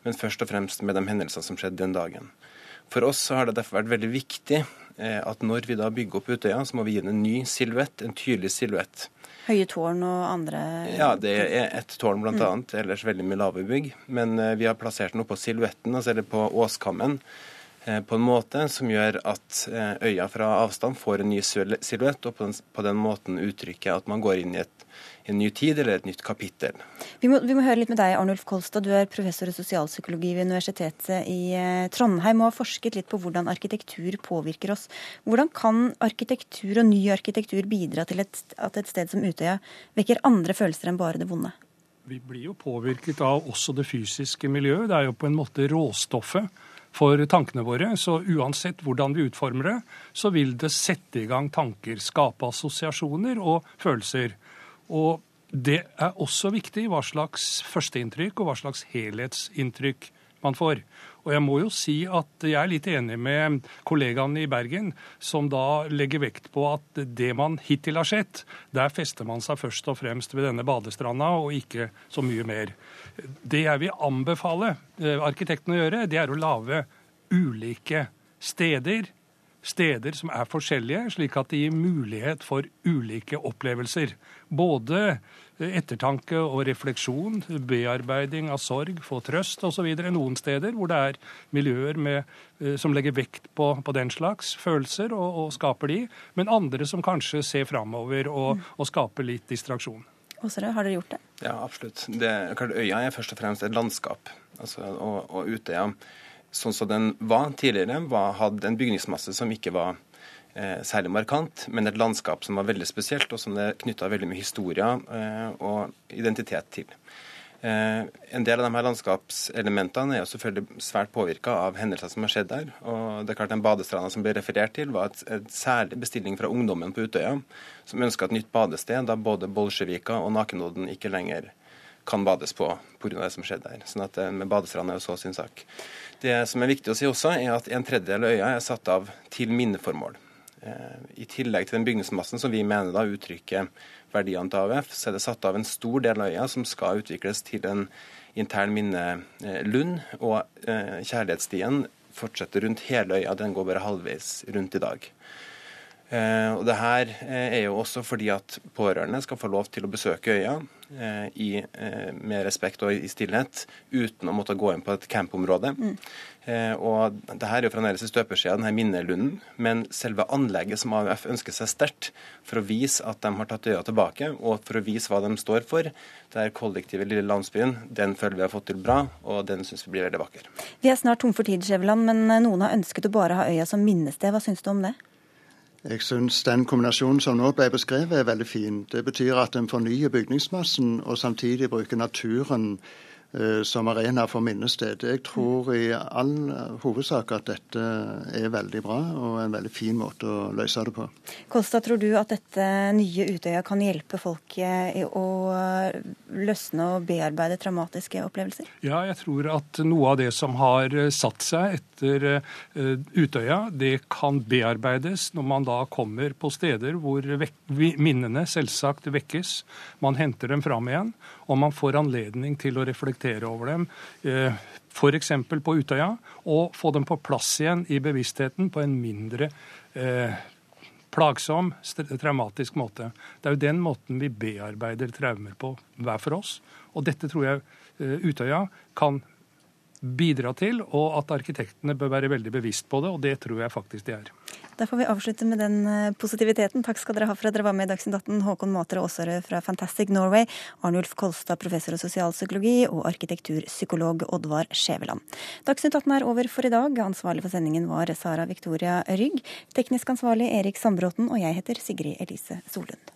men først og fremst med de hendelsene som skjedde den dagen. For oss har det derfor vært veldig viktig eh, at når vi da bygger opp Utøya, så må vi gi den en ny silhuett, en tydelig silhuett. Høye tårn og andre Ja, det er ett tårn bl.a. Mm. Ellers veldig mye lave bygg. Men eh, vi har plassert den oppå silhuetten, altså eller på åskammen, eh, på en måte som gjør at eh, øya fra avstand får en ny silhuett, og på den, på den måten uttrykker at man går inn i et en ny tid eller et nytt kapittel. Vi må, vi må, høre litt med deg, Arnulf Kolstad. Du er professor i sosialpsykologi ved Universitetet i eh, Trondheim og har forsket litt på hvordan arkitektur påvirker oss. Hvordan kan arkitektur og ny arkitektur bidra til et, at et sted som Utøya vekker andre følelser enn bare det vonde? Vi blir jo påvirket av også det fysiske miljøet. Det er jo på en måte råstoffet for tankene våre. Så uansett hvordan vi utformer det, så vil det sette i gang tanker, skape assosiasjoner og følelser. Og det er også viktig hva slags førsteinntrykk og hva slags helhetsinntrykk man får. Og jeg må jo si at jeg er litt enig med kollegaene i Bergen, som da legger vekt på at det man hittil har sett, der fester man seg først og fremst ved denne badestranda, og ikke så mye mer. Det jeg vil anbefale eh, arkitektene å gjøre, det er å lage ulike steder steder som er forskjellige, slik at det gir mulighet for ulike opplevelser. Både ettertanke og refleksjon, bearbeiding av sorg, få trøst osv. Noen steder hvor det er miljøer med, eh, som legger vekt på, på, den slags følelser og, og, skaper de, men andre som kanskje ser framover og, og skaper litt distraksjon. Åsere, har dere gjort det? Ja, absolutt. Det, øya er først og fremst et landskap. Altså, og, og Utøya sånn som den var tidligere, var, hadde en bygningsmasse som ikke var eh, særlig markant, men et landskap som var veldig spesielt, og som det knytta veldig mye historie eh, og identitet til. Eh, en del av de her landskapselementene er jo selvfølgelig svært påvirka av hendelser som har skjedd der. og det er klart Den badestranda som ble referert til, var et, et særlig bestilling fra ungdommen på Utøya, som ønska et nytt badested da både Bolsjevika og Nakenodden ikke lenger kan bades på pga. det som skjedde der. Sånn at eh, med badestranda er jo så sin sak. Det som er viktig å si også, er at en tredjedel av øya er satt av til minneformål. Eh, I tillegg til den bygningsmassen som vi mener da uttrykker verdiene til AUF, så er det satt av en stor del av øya som skal utvikles til en intern minnelund. Og eh, kjærlighetsstien fortsetter rundt hele øya, den går bare halvveis rundt i dag. Eh, og det her er jo også fordi at pårørende skal få lov til å besøke øya Eh, i, eh, med respekt og i stillhet, uten å måtte gå inn på et campområde. Mm. Eh, og det her er jo fremdeles i støpeskjea, denne minnelunden, men selve anlegget som AUF ønsker seg sterkt for å vise at de har tatt øya tilbake, og for å vise hva de står for, det er kollektivet lille landsbyen, den føler vi har fått til bra, og den syns vi blir veldig vakker. Vi er snart tom for tid, Skjæveland, men noen har ønsket å bare ha øya som minnested. Hva syns du om det? Jeg syns den kombinasjonen som nå ble beskrevet, er veldig fin. Det betyr at en fornyer bygningsmassen og samtidig bruker naturen som arena for minnested. Jeg tror i all hovedsak at dette er veldig bra og en veldig fin måte å løse det på. Kolstad, tror du at dette nye Utøya kan hjelpe folk i å løsne og bearbeide traumatiske opplevelser? Ja, jeg tror at noe av det som har satt seg etter eh, Utøya, det kan bearbeides når man da kommer på steder hvor minnene selvsagt vekkes. Man henter dem fram igjen og man får anledning til å reflektere over dem. Eh, F.eks. på Utøya, og få dem på plass igjen i bevisstheten på en mindre eh, plagsom, traumatisk måte. Det er jo den måten vi bearbeider traumer på hver for oss. Og dette tror jeg eh, Utøya kan bidra til, og at arkitektene bør være veldig bevisst på det, og det tror jeg faktisk de er. Da får vi avslutte med den eh, positiviteten. Takk skal dere ha for at dere var med i Dagsnytt 18. Håkon Matre Aasare fra Fantastic Norway, Arnulf Kolstad, professor i sosialpsykologi, og arkitekturpsykolog Oddvar Skjæveland. Dagsnytt 18 er over for i dag. Ansvarlig for sendingen var Sara Victoria Rygg. Teknisk ansvarlig Erik Sandbråten, og jeg heter Sigrid Elise Solund.